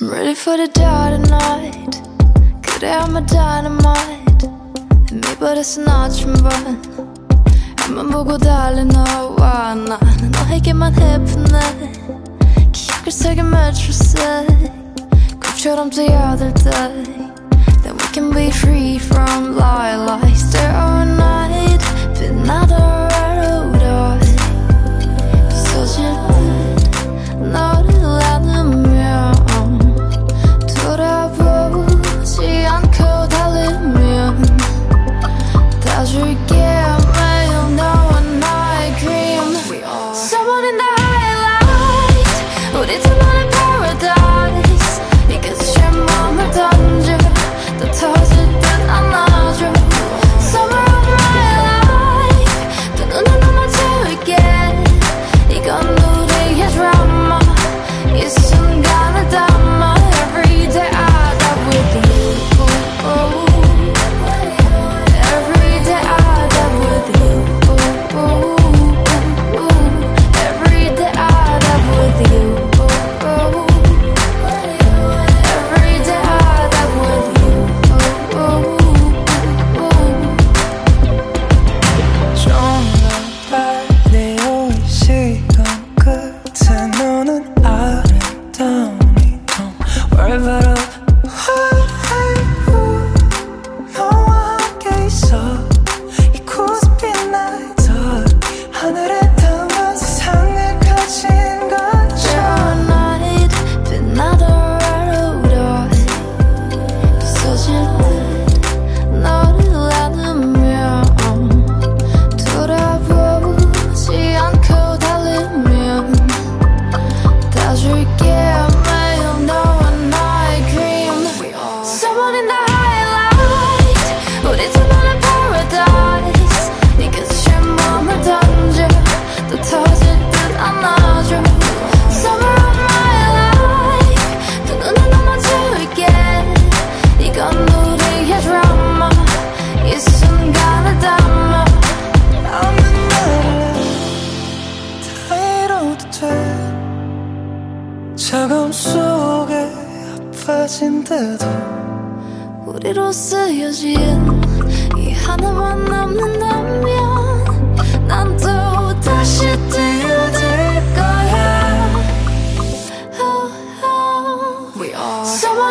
I'm ready for the dark tonight. 그래 I'm a dynamite. 미버릇은 아침반. 앞만 보고 달린 너와 나는 너에게만 해프네. 기억을 새긴 매트리스. 꿈처럼 뛰어들 때. Then we can be free from lie lies. There are night, 빛나던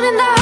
in the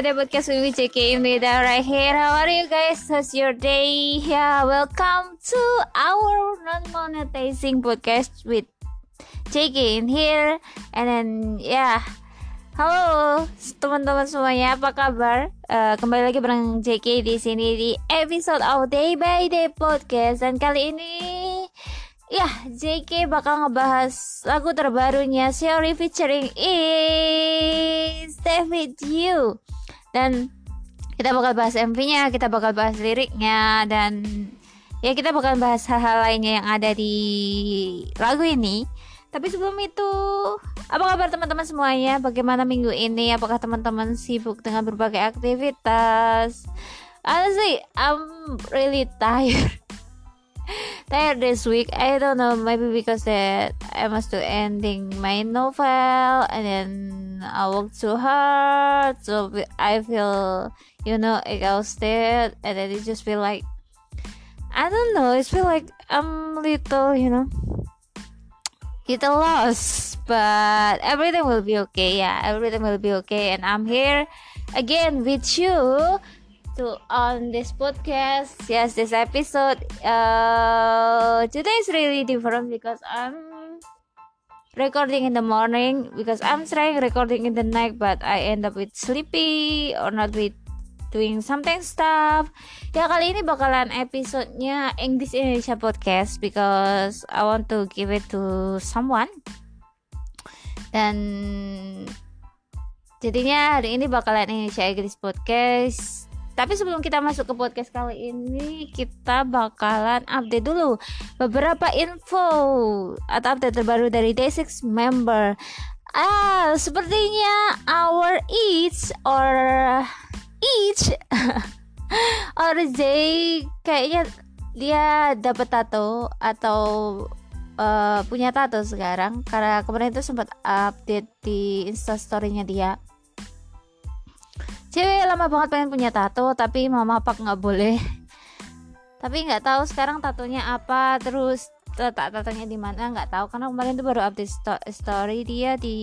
Day Podcast with me, JK Imnida right here. How are you guys? How's your day? Yeah, welcome to our non-monetizing podcast with JK in here. And then, yeah. Halo teman-teman semuanya, apa kabar? Eh, kembali lagi bareng JK di sini di episode of Day by Day Podcast dan kali ini Ya, JK bakal ngebahas lagu terbarunya Xiaori featuring is David You Dan kita bakal bahas MV-nya, kita bakal bahas liriknya Dan ya kita bakal bahas hal-hal lainnya yang ada di lagu ini Tapi sebelum itu, apa kabar teman-teman semuanya? Bagaimana minggu ini? Apakah teman-teman sibuk dengan berbagai aktivitas? Honestly, I'm really tired tired this week. I don't know, maybe because that I must do ending my novel and then I work too hard, so I feel you know exhausted, and then it just feel like I don't know. It feel like I'm little, you know. kita lost but everything will be okay yeah everything will be okay and I'm here again with you to on this podcast yes this episode uh today is really different because I'm recording in the morning because I'm trying recording in the night but I end up with sleepy or not with doing something stuff. Ya kali ini bakalan episodenya English Indonesia Podcast because I want to give it to someone. Dan jadinya hari ini bakalan Indonesia English Podcast. Tapi sebelum kita masuk ke podcast kali ini, kita bakalan update dulu beberapa info atau update terbaru dari Day6 member. Ah, sepertinya our each or each RJ kayaknya dia dapat tato atau uh, punya tato sekarang karena kemarin itu sempat update di instastorynya dia cewek lama banget pengen punya tato tapi mama pak nggak boleh. Tapi nggak tahu sekarang tatonya apa terus letak tatonya di mana nggak tahu. Karena kemarin tuh baru update story dia di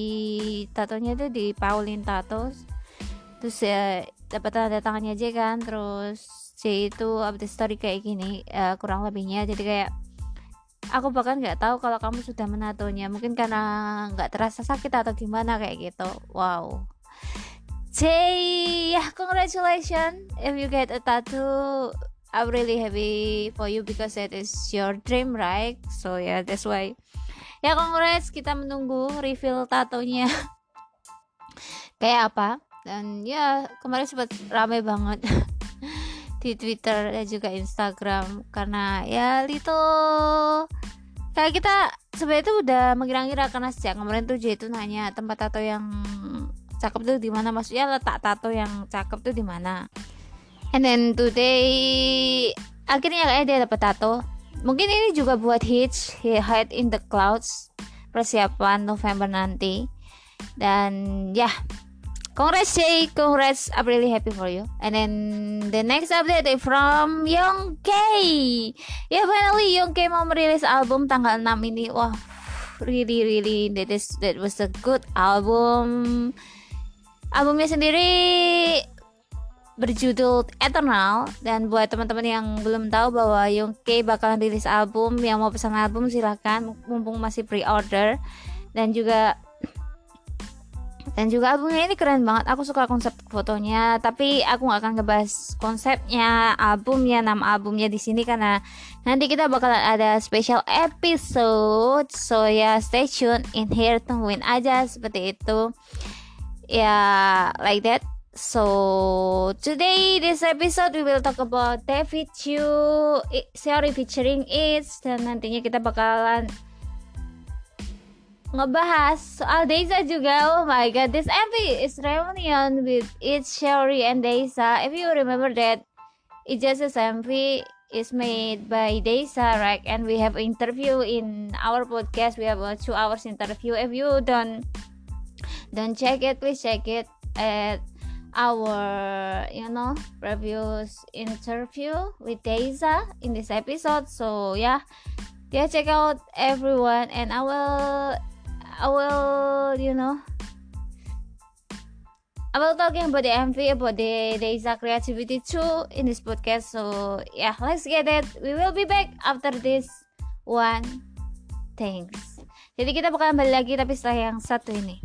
tatonya itu di Pauline Tato terus ya dapat tanda tangannya aja kan terus C itu update story kayak gini uh, kurang lebihnya. Jadi kayak aku bahkan nggak tahu kalau kamu sudah menatonya. Mungkin karena nggak terasa sakit atau gimana kayak gitu. Wow Ya yeah, congratulations. If you get a tattoo I'm really happy for you because that is your dream right? So yeah that's why. Ya congrats. Kita menunggu reveal tatonya. Kayak apa? Dan ya kemarin sempat rame banget di Twitter dan juga Instagram karena ya little kayak kita sebenarnya itu udah mengira-ngira karena sejak kemarin tuh J itu nanya tempat tato yang cakep tuh di mana maksudnya letak tato yang cakep tuh di mana and then today akhirnya kayak dia dapat tato mungkin ini juga buat Hitch Hide in the Clouds persiapan November nanti dan ya Congrats Jay, congrats. I'm really happy for you. And then the next update is from Young K. Ya yeah, finally Young K mau merilis album tanggal 6 ini. Wah, really really that is that was a good album. Albumnya sendiri berjudul Eternal. Dan buat teman-teman yang belum tahu bahwa Young K bakalan rilis album yang mau pesan album silahkan mumpung masih pre-order. Dan juga dan juga albumnya ini keren banget. Aku suka konsep fotonya. Tapi aku nggak akan ngebahas konsepnya albumnya nama albumnya di sini. Karena nanti kita bakalan ada special episode. So ya stay tune in here. Tungguin aja seperti itu ya like that So today this episode we will talk about David Chu sorry featuring it dan nantinya kita bakalan ngebahas soal Deza juga. Oh my god, this MV is reunion with It's Sherry and Deza. If you remember that, it's just a MV is made by Deza, right? And we have interview in our podcast. We have a two hours interview. If you don't don't check it, please check it at our you know previous interview with Deza in this episode. So yeah, yeah, check out everyone, and I will I will, you know, I will talking about the MV, about the Deza creativity too in this podcast. So yeah, let's get it. We will be back after this one. Thanks. Jadi kita bakalan balik lagi tapi setelah yang satu ini.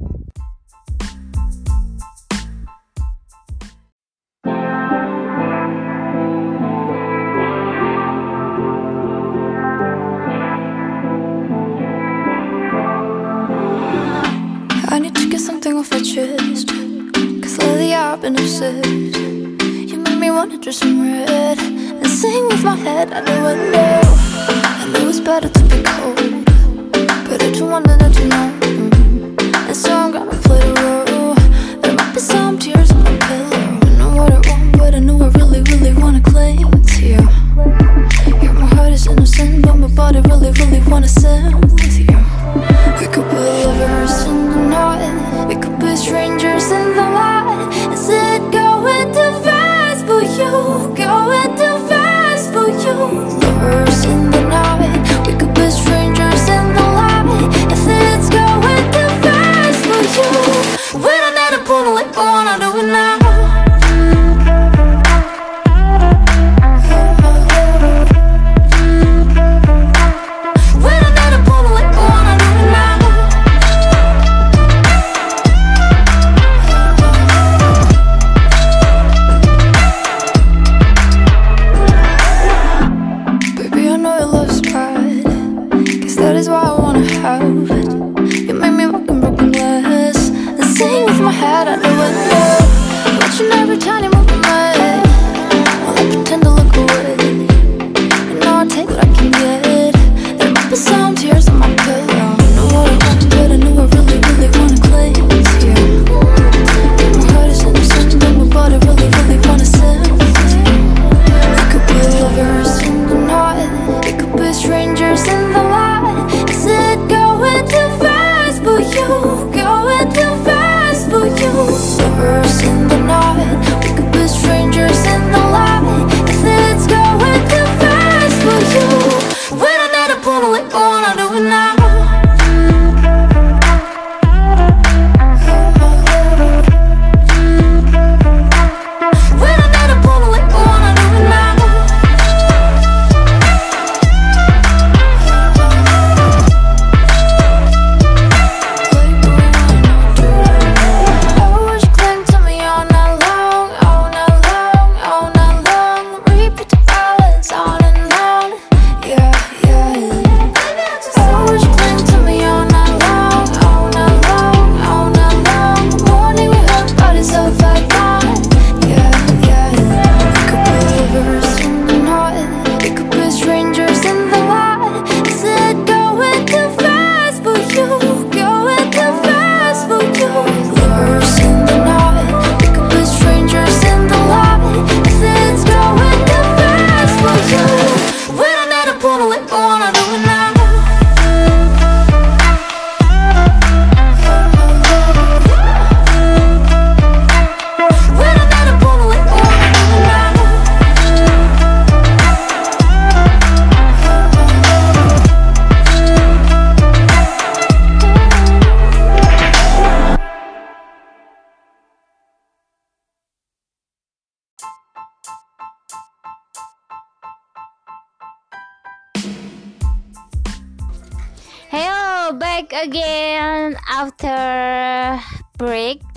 Chest Cause lately I've been obsessed You make me wanna dress in red And sing with my head. Out the window I know it's better to be cold But I don't wanna let you know. And so I'm gonna play the role There might be some tears on my pillow. I know what I want but I know I really, really wanna claim it's you Yeah, my heart is innocent But my body really, really wanna sing with you. We could be lovers in strangers in the light Is it going too fast for you? Going too fast for you? Lovers in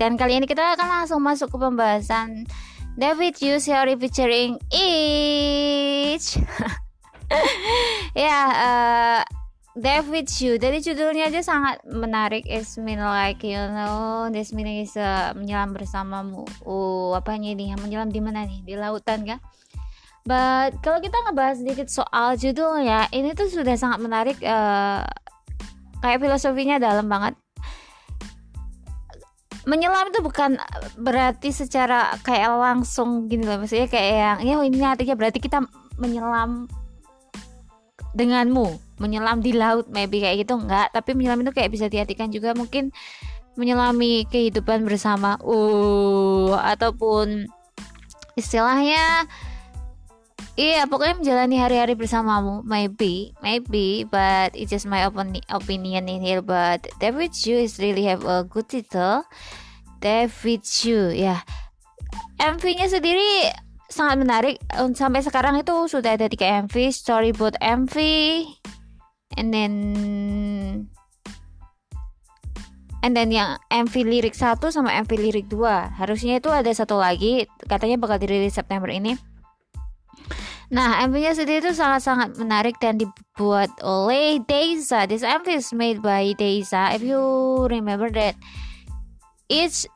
dan kali ini kita akan langsung masuk ke pembahasan David Yu Theory featuring Each. Ya uh, David Yu. Dari judulnya aja sangat menarik. It's mean like you know this meaning is uh, menyelam bersamamu. Oh apanya ini? Menyelam di mana nih? Di lautan kan? But kalau kita ngebahas sedikit soal judulnya, ini tuh sudah sangat menarik. Uh, kayak filosofinya dalam banget. Menyelam itu bukan berarti secara kayak langsung gini loh, maksudnya kayak yang ya ini artinya berarti kita menyelam denganmu, menyelam di laut, maybe kayak gitu enggak. Tapi menyelam itu kayak bisa diartikan juga mungkin menyelami kehidupan bersama, uh, ataupun istilahnya Iya, pokoknya menjalani hari-hari bersamamu. Maybe, maybe, but it's just my opini opinion in here. But David Chu is really have a good title. David Chu, ya. Yeah. MV-nya sendiri sangat menarik. Sampai sekarang itu sudah ada tiga MV, storyboard MV, and then and then yang MV lirik 1 sama MV lirik 2 harusnya itu ada satu lagi katanya bakal dirilis September ini Nah, MV-nya sendiri itu sangat-sangat menarik dan dibuat oleh Deisa. This MV is made by Deisa. If you remember that, each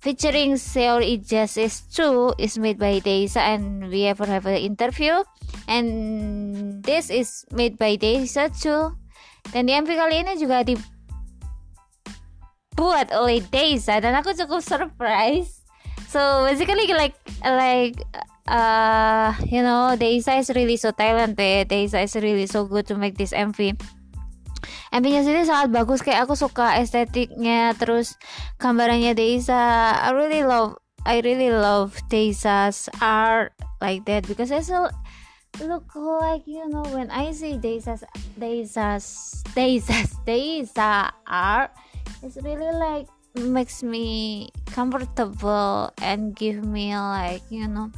featuring Seoul Justice 2 is made by Deisa and we ever have an interview. And this is made by Deisa too. Dan di MV kali ini juga dibuat oleh Deisa dan aku cukup surprise. So basically like like uh you know Deisa is really so talented Deisa is really so good to make this MV MV-nya sendiri sangat bagus kayak aku suka estetiknya terus gambarannya Deisa I really love I really love Deisa's art like that because I still look like you know when I see Deisa's Deisa's Deisa's Deisa art it's really like makes me comfortable and give me like you know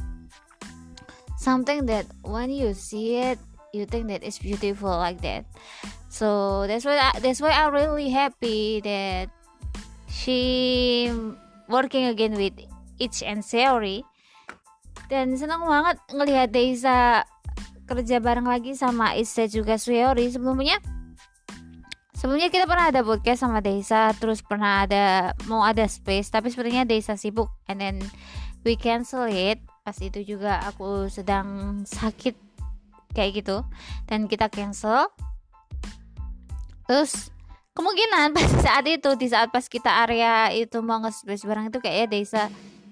something that when you see it you think that it's beautiful like that. So that's why I, that's why I'm really happy that she working again with Itch and Seori. Dan senang banget ngelihat Deisa kerja bareng lagi sama Itch juga Seori. Sebelumnya sebelumnya kita pernah ada podcast sama Deisa terus pernah ada mau ada space tapi sepertinya Deisa sibuk and then we cancel it pas itu juga aku sedang sakit kayak gitu dan kita cancel. Terus kemungkinan pas saat itu di saat pas kita area itu mau nge-space barang itu kayaknya Desa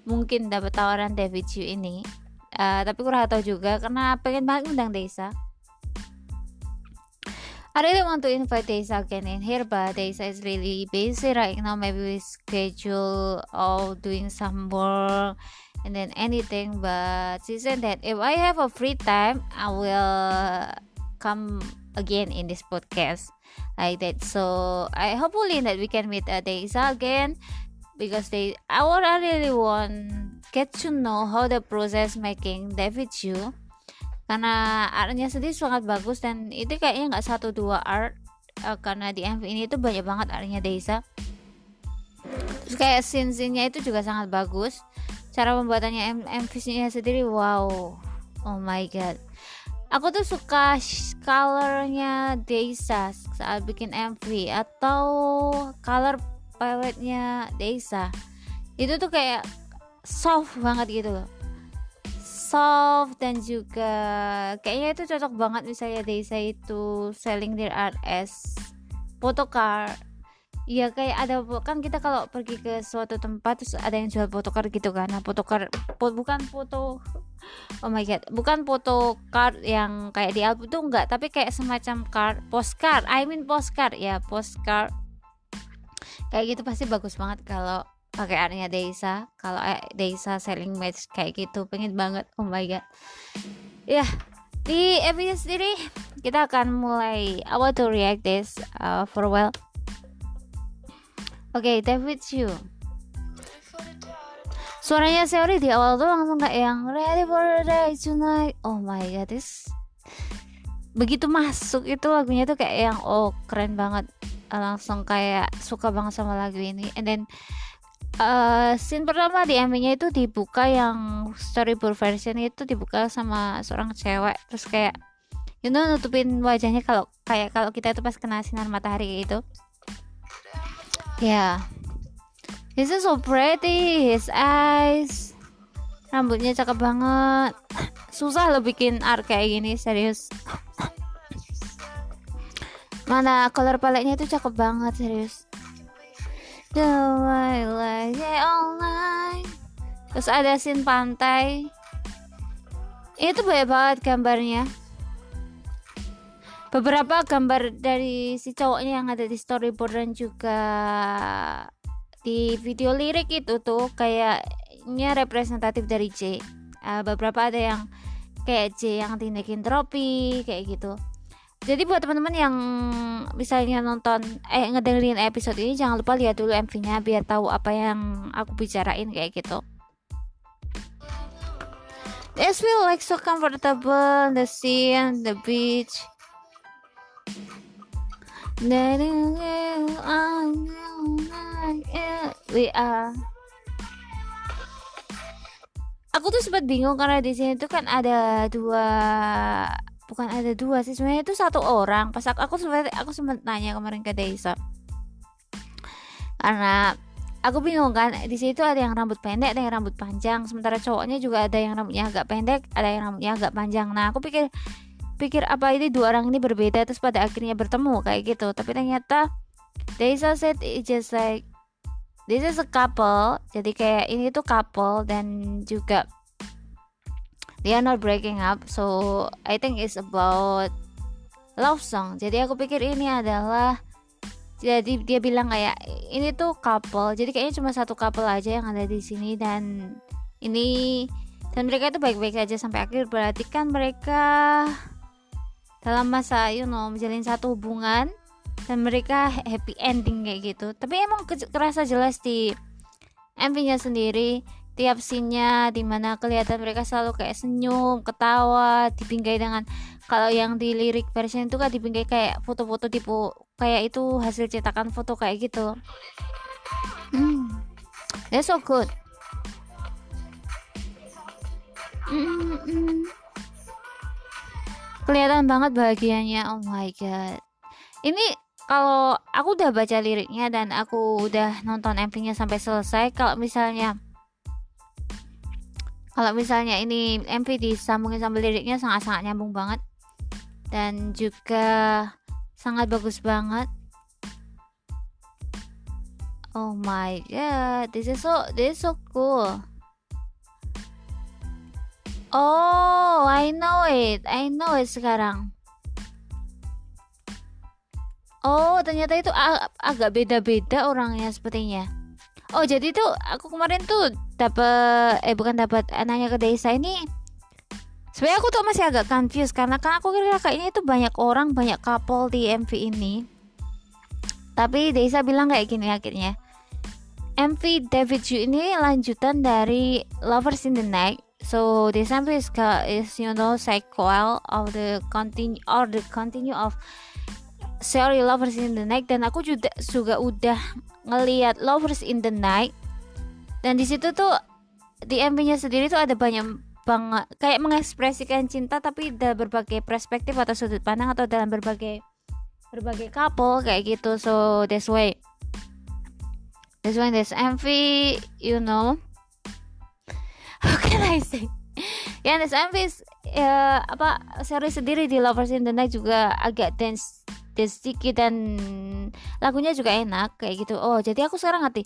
mungkin dapat tawaran David Yu ini. Uh, tapi kurang tahu juga karena pengen banget undang Desa. I really want to invite Desa again in here, but Desa is really busy right now. Maybe we schedule of doing some work and then anything but she said that if I have a free time I will come again in this podcast like that. So I hopefully that we can meet uh, Deisa again because they I really want get to know how the process making David Chu karena artnya sendiri sangat bagus dan itu kayaknya nggak satu dua art uh, karena di MV ini itu banyak banget artnya Deisa. Terus kayak scene-scene-nya itu juga sangat bagus cara pembuatannya MV-nya sendiri wow. Oh my god. Aku tuh suka colornya Deisa saat bikin MV atau color palette-nya Deisa itu tuh kayak soft banget gitu loh. Soft dan juga kayaknya itu cocok banget misalnya Deisa itu selling their art as photocard Iya kayak ada kan kita kalau pergi ke suatu tempat terus ada yang jual photocard gitu kan. Nah, photocard po, bukan foto Oh my god, bukan foto card yang kayak di album itu enggak, tapi kayak semacam card, postcard. I mean postcard ya, postcard. Kayak gitu pasti bagus banget kalau pakai artnya Deisa. Kalau eh, Deisa selling match kayak gitu, pengen banget. Oh my god. Ya, di episode sendiri kita akan mulai I want to react this uh, for a while Oke, okay, David Yu. Suaranya Seori di awal tuh langsung kayak yang Ready for the day tonight. Oh my god, this begitu masuk itu lagunya tuh kayak yang oh keren banget. langsung kayak suka banget sama lagu ini and then uh, scene pertama di MV-nya itu dibuka yang storyboard version itu dibuka sama seorang cewek terus kayak you know nutupin wajahnya kalau kayak kalau kita itu pas kena sinar matahari gitu ya yeah. this is so pretty his eyes. Rambutnya cakep banget. Susah lo bikin art kayak gini serius. Mana color palette-nya itu cakep banget serius. The wildlife online terus ada scene pantai. Itu banyak banget gambarnya beberapa gambar dari si cowoknya yang ada di storyboard dan juga di video lirik itu tuh kayaknya representatif dari J uh, beberapa ada yang kayak J yang tindakin tropi kayak gitu jadi buat teman-teman yang misalnya nonton eh ngedengerin episode ini jangan lupa lihat dulu MV-nya biar tahu apa yang aku bicarain kayak gitu. This feel like so comfortable, the sea and the beach. We are. Aku tuh sempat bingung karena di sini tuh kan ada dua bukan ada dua sih sebenarnya itu satu orang. Pas aku aku sempat aku sempat nanya kemarin ke Desa karena aku bingung kan di situ ada yang rambut pendek ada yang rambut panjang. Sementara cowoknya juga ada yang rambutnya agak pendek ada yang rambutnya agak panjang. Nah aku pikir pikir apa ini dua orang ini berbeda terus pada akhirnya bertemu kayak gitu. Tapi ternyata Desa said it just like this is a couple. Jadi kayak ini tuh couple dan juga they are not breaking up. So I think it's about love song. Jadi aku pikir ini adalah jadi dia bilang kayak ini tuh couple. Jadi kayaknya cuma satu couple aja yang ada di sini dan ini dan mereka itu baik-baik aja sampai akhir. Berarti kan mereka dalam masa you know menjalin satu hubungan dan mereka happy ending kayak gitu tapi emang kerasa jelas di MV-nya sendiri tiap scene-nya di mana kelihatan mereka selalu kayak senyum, ketawa, dibingkai dengan kalau yang di lirik version itu kan dibingkai kayak foto-foto tipe kayak itu hasil cetakan foto kayak gitu. Hmm, that's so good. Mm -mm. Kelihatan banget bahagianya. Oh my god. Ini kalau aku udah baca liriknya dan aku udah nonton MV-nya sampai selesai. Kalau misalnya kalau misalnya ini MV disambungin sama liriknya sangat-sangat nyambung banget dan juga sangat bagus banget oh my god this is so this is so cool oh I know it. I know it sekarang. Oh ternyata itu ag agak beda-beda orangnya sepertinya. Oh jadi tuh aku kemarin tuh dapat eh bukan dapat nanya ke desa ini. Sebenarnya aku tuh masih agak confused karena kan aku kira kayaknya itu banyak orang banyak couple di MV ini. Tapi Desa bilang kayak gini akhirnya. MV David Yu ini lanjutan dari Lovers in the Night so this MV is, is you know sequel of the continue or the continue of Sorry Lovers in the Night. Dan aku juga juga udah ngelihat Lovers in the Night. Dan di situ tuh di MV-nya sendiri tuh ada banyak banget kayak mengekspresikan cinta tapi dalam berbagai perspektif atau sudut pandang atau dalam berbagai berbagai couple kayak gitu. So that's why that's why this MV you know how can I say? Ya yeah, MV is, ya, apa seri sendiri di Lovers in the Night juga agak dance sedikit dan lagunya juga enak kayak gitu. Oh jadi aku sekarang ngerti.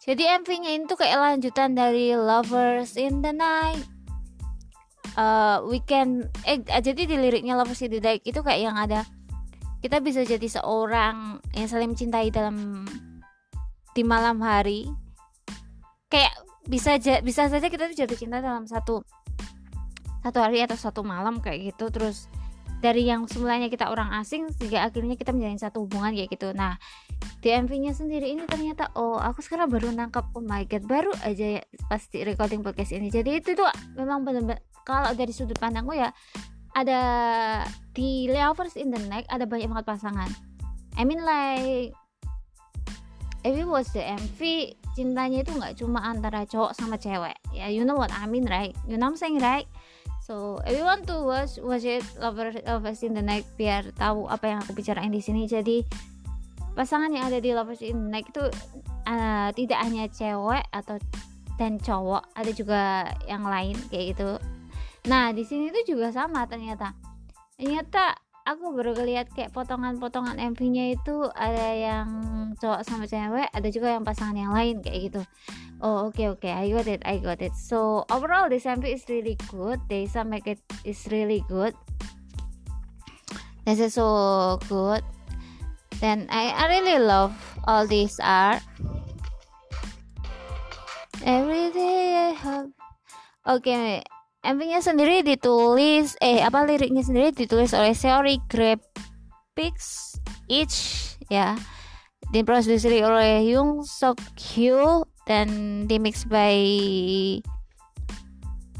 Jadi MV-nya itu kayak lanjutan dari Lovers in the Night. Uh, weekend eh jadi di liriknya Lovers in the Night itu kayak yang ada kita bisa jadi seorang yang saling mencintai dalam di malam hari. Kayak bisa bisa saja kita tuh jatuh cinta dalam satu satu hari atau satu malam kayak gitu. Terus dari yang semulanya kita orang asing sehingga akhirnya kita menjalin satu hubungan kayak gitu. Nah di MV-nya sendiri ini ternyata oh aku sekarang baru nangkap oh my god baru aja ya pasti recording podcast ini. Jadi itu tuh memang benar-benar kalau dari sudut pandangku ya ada di Lovers in the Night ada banyak banget pasangan. I mean like you watch the MV cintanya itu nggak cuma antara cowok sama cewek. Ya yeah, you know what I mean right? You know what I'm saying right? So want to watch watch it lovers lovers in the night biar tahu apa yang aku bicarain di sini. Jadi pasangan yang ada di lovers in the night itu uh, tidak hanya cewek atau dan cowok ada juga yang lain kayak gitu. Nah di sini tuh juga sama ternyata. Ternyata aku baru lihat kayak potongan-potongan MV-nya itu ada yang cowok sama cewek ada juga yang pasangan yang lain kayak gitu. Oh oke okay, oke. Okay, I got it I got it. So overall this MV is really good. Desa make it is really good. This is so good. Then I, I really love all this art. Every day I oke okay, MV-nya sendiri ditulis eh apa liriknya sendiri ditulis oleh Seori Graphics Each ya. Diproduksi oleh Young Sok Hyo dan dimix by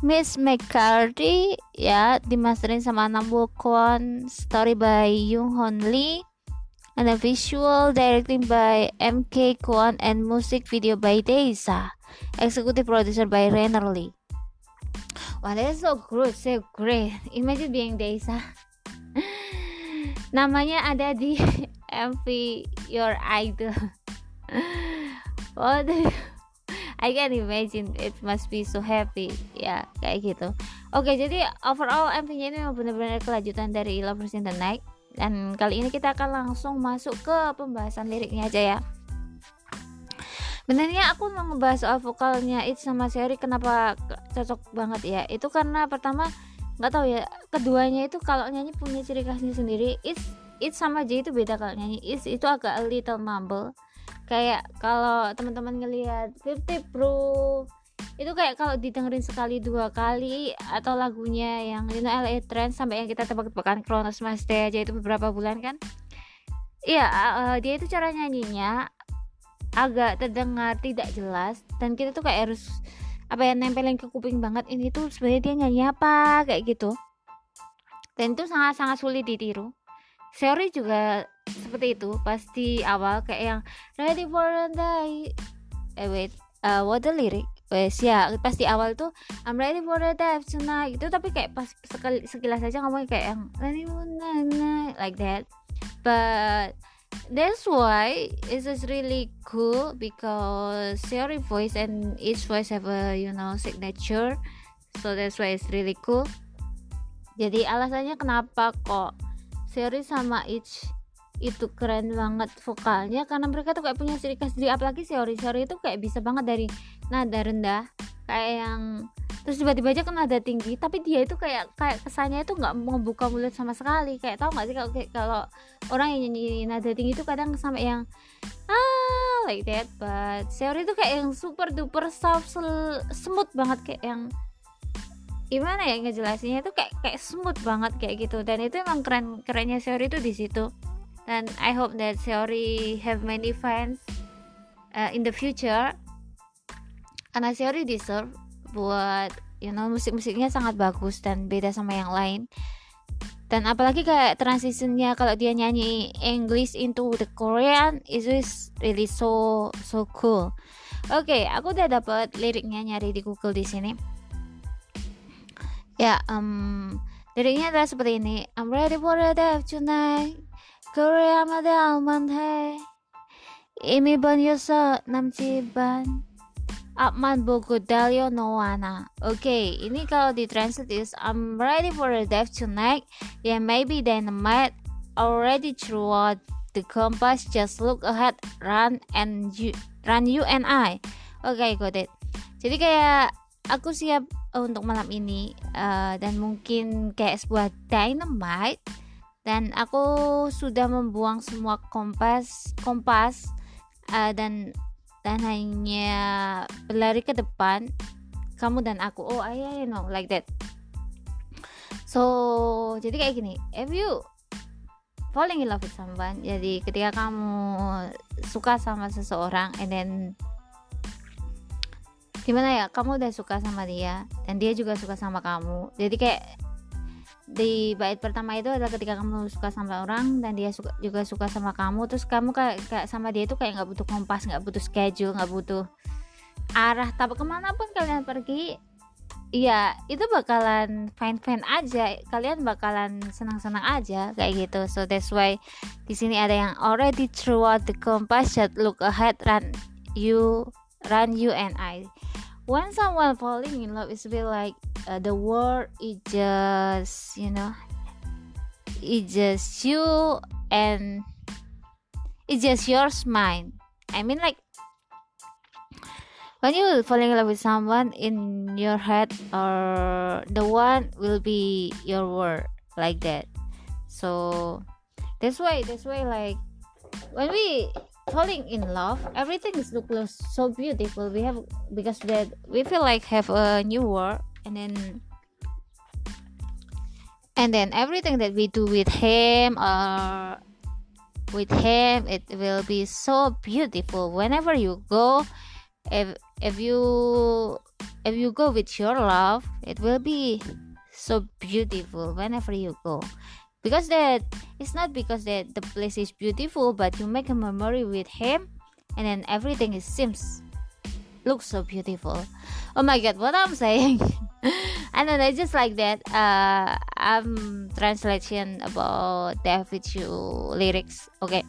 Miss McCarthy ya. Dimasterin sama Nambu Kwon story by Young Hon Lee and the visual directing by MK Kwon and music video by Daisa executive producer by Renner Lee Wow, that's so good, so great. Imagine being Desa. Namanya ada di MV Your Idol. What I can imagine it must be so happy ya kayak gitu. Oke jadi overall MV-nya ini benar-benar kelanjutan dari Lovers in the Night dan kali ini kita akan langsung masuk ke pembahasan liriknya aja ya sebenarnya aku mau ngebahas soal vokalnya It sama Seri kenapa cocok banget ya? Itu karena pertama nggak tahu ya keduanya itu kalau nyanyi punya ciri khasnya sendiri It It sama J itu beda kalau nyanyi. It itu agak a little mumble. Kayak kalau teman-teman ngelihat Fifty Pro itu kayak kalau didengerin sekali dua kali atau lagunya yang know LA Trend sampai yang kita tebak-tebakan Kronos Mas aja itu beberapa bulan kan. Iya, uh, dia itu cara nyanyinya agak terdengar tidak jelas dan kita tuh kayak harus apa ya nempelin ke kuping banget ini tuh sebenarnya dia nyanyi apa? kayak gitu. Dan itu sangat-sangat sulit ditiru. Seori juga seperti itu pasti awal kayak yang ready for the day. Eh wait uh, what the lyric? Wes ya pasti awal tuh I'm ready for the day tonight. Itu tapi kayak pas sekali sekilas aja ngomongnya kayak yang ready for the night like that. But that's why it is really cool because Theory voice and each voice have a you know signature. So that's why it's really cool. Jadi alasannya kenapa kok Theory sama each itu keren banget vokalnya? Karena mereka tuh kayak punya ciri khas sendiri. Apalagi Seori Seori itu kayak bisa banget dari nada rendah. Kayak yang terus tiba-tiba aja kan ada tinggi tapi dia itu kayak kayak kesannya itu nggak membuka mulut sama sekali. Kayak tau nggak sih kalau kalau orang yang nyanyi nada tinggi itu kadang sampai yang ah like that but Seori itu kayak yang super duper soft smooth banget kayak yang gimana ya ngejelasinnya itu kayak kayak smooth banget kayak gitu. Dan itu emang keren kerennya Seori itu di situ. Dan I hope that Seori have many fans uh, in the future. Karena Seori deserve buat you know musik-musiknya sangat bagus dan beda sama yang lain. Dan apalagi kayak transisinya kalau dia nyanyi English into the Korean itu is really so so cool. Oke okay, aku udah dapat liriknya nyari di Google di sini. Ya yeah, um, liriknya adalah seperti ini. I'm ready for a of tonight. Korea mother alman hey Imi ban yosa nam ban Apman buku Dalio Noana. Oke, okay, ini kalau di translate is I'm ready for a death tonight. Yeah, maybe dynamite already throughout the compass. Just look ahead, run and you, run you and I. Oke, okay, got it. Jadi kayak aku siap eh, untuk malam ini uh, dan mungkin kayak sebuah dynamite dan aku sudah membuang semua kompas kompas uh, dan dan hanya berlari ke depan kamu dan aku. Oh ayah you know like that. So jadi kayak gini if you falling in love with someone jadi ketika kamu suka sama seseorang and then gimana ya kamu udah suka sama dia dan dia juga suka sama kamu jadi kayak di bait pertama itu adalah ketika kamu suka sama orang dan dia suka, juga suka sama kamu terus kamu kayak, kayak sama dia itu kayak nggak butuh kompas nggak butuh schedule nggak butuh arah. Tapi ke mana pun kalian pergi ya itu bakalan fine fine aja. Kalian bakalan senang senang aja kayak gitu. So that's why di sini ada yang already throughout the compass just look ahead run you run you and I when someone falling in love is be like uh, the world is just you know it's just you and it's just yours mind. I mean like when you fall in love with someone in your head or the one will be your world like that. So that's why that's why like when we falling in love everything is look so beautiful. We have because that we feel like have a new world and then and then everything that we do with him or with him it will be so beautiful. Whenever you go if if you if you go with your love it will be so beautiful whenever you go because that it's not because that the place is beautiful but you make a memory with him and then everything is seems looks so beautiful. Oh my god what i'm saying i don't know just like that uh i'm translation about david Chu lyrics okay?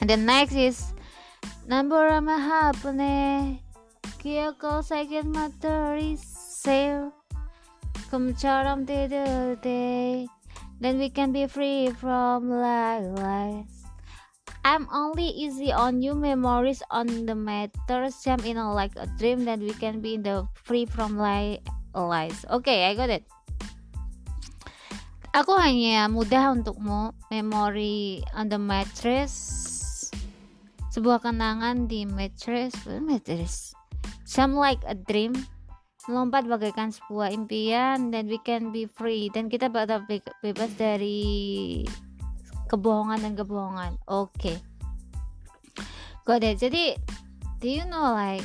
And then next is number second matter is sale kumcharam de de then we can be free from lies. I'm only easy on you memories on the matter same in like a dream that we can be in the free from lie lies. Okay, I got it. Aku hanya mudah untukmu memori on the mattress sebuah kenangan di mattress mattress some like a dream melompat bagaikan sebuah impian dan we can be free. Dan kita bakal bebas dari kebohongan dan kebohongan. Oke. Okay. got it. Jadi do you know like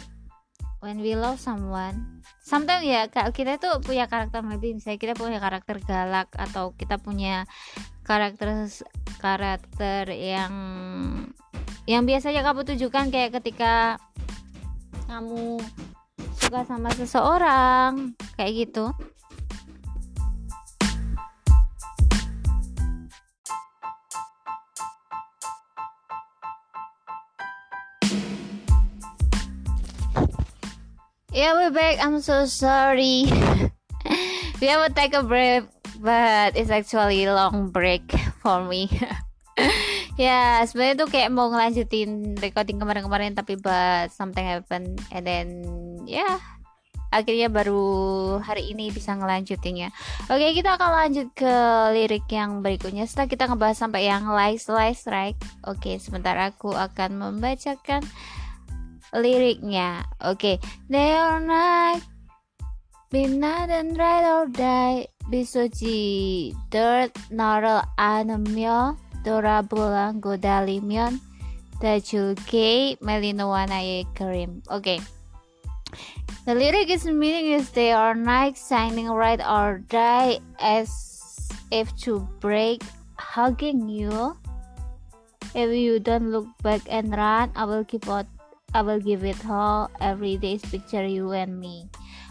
when we love someone sometimes ya kita tuh punya karakter maybe misalnya kita punya karakter galak atau kita punya karakter karakter yang yang biasanya kamu tunjukkan kayak ketika kamu suka sama seseorang kayak gitu Yeah, we're back. I'm so sorry. we have to take a break, but it's actually long break for me. Ya, sebenarnya tuh kayak mau ngelanjutin recording kemarin-kemarin tapi but something happen and then ya yeah, akhirnya baru hari ini bisa ngelanjutinnya. Oke, okay, kita akan lanjut ke lirik yang berikutnya setelah kita ngebahas sampai yang like slice right. Oke, okay, sebentar aku akan membacakan liriknya. Oke, okay. day or night, be night and ride or die, be dirt, gnarl, animal, Dora Bulan Godalimion Tajulgay Melinoanaye Karim. Okay. The lyric is meaning is they are not signing right or die as if to break hugging you. If you don't look back and run, I will keep out I will give it all every day's picture you and me.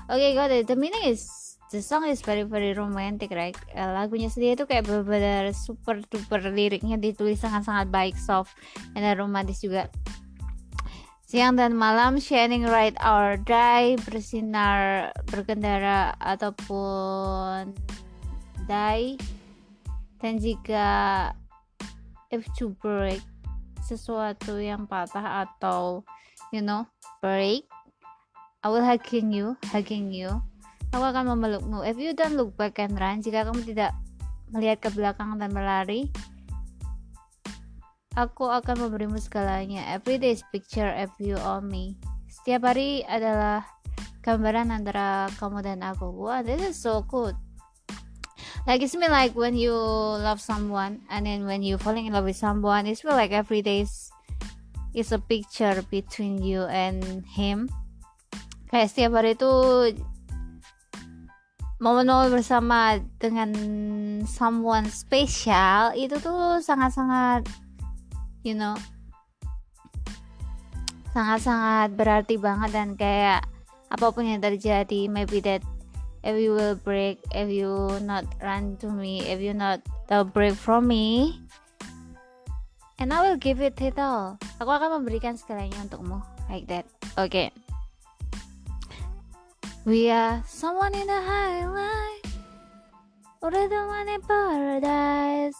Okay, got it. The meaning is the song is very very romantic right? Uh, lagunya sendiri itu kayak benar-benar super duper liriknya ditulis sangat-sangat baik soft dan romantis juga. Siang dan malam shining right or die bersinar berkendara ataupun die dan jika if to break sesuatu yang patah atau you know break I will hugging you hugging you Aku akan memelukmu. If you don't look back and run, jika kamu tidak melihat ke belakang dan berlari, aku akan memberimu segalanya. Every day is picture of you on me. Setiap hari adalah gambaran antara kamu dan aku. Wow, this is so good. Like it's me like when you love someone and then when you falling in love with someone, it's feel like every day is, is a picture between you and him. Kayak setiap hari itu momen-momen bersama dengan someone special itu tuh sangat-sangat you know sangat-sangat berarti banget dan kayak apa pun yang terjadi maybe that if you will break if you not run to me if you not the break from me and I will give it it all aku akan memberikan segalanya untukmu like that oke okay. We are someone in the highlight Udah teman in paradise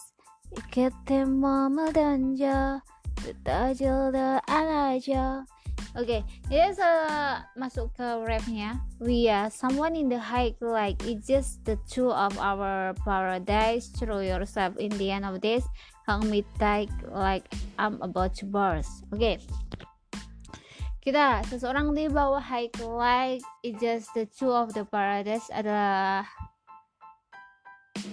Iketin mama danja Tetajil the alaja Oke, okay, ini uh, masuk ke rapnya. We are someone in the high like it's just the two of our paradise. Throw yourself in the end of this. Hang me tight like I'm about to burst. Okay kita seseorang di bawah high light it just the two of the paradise adalah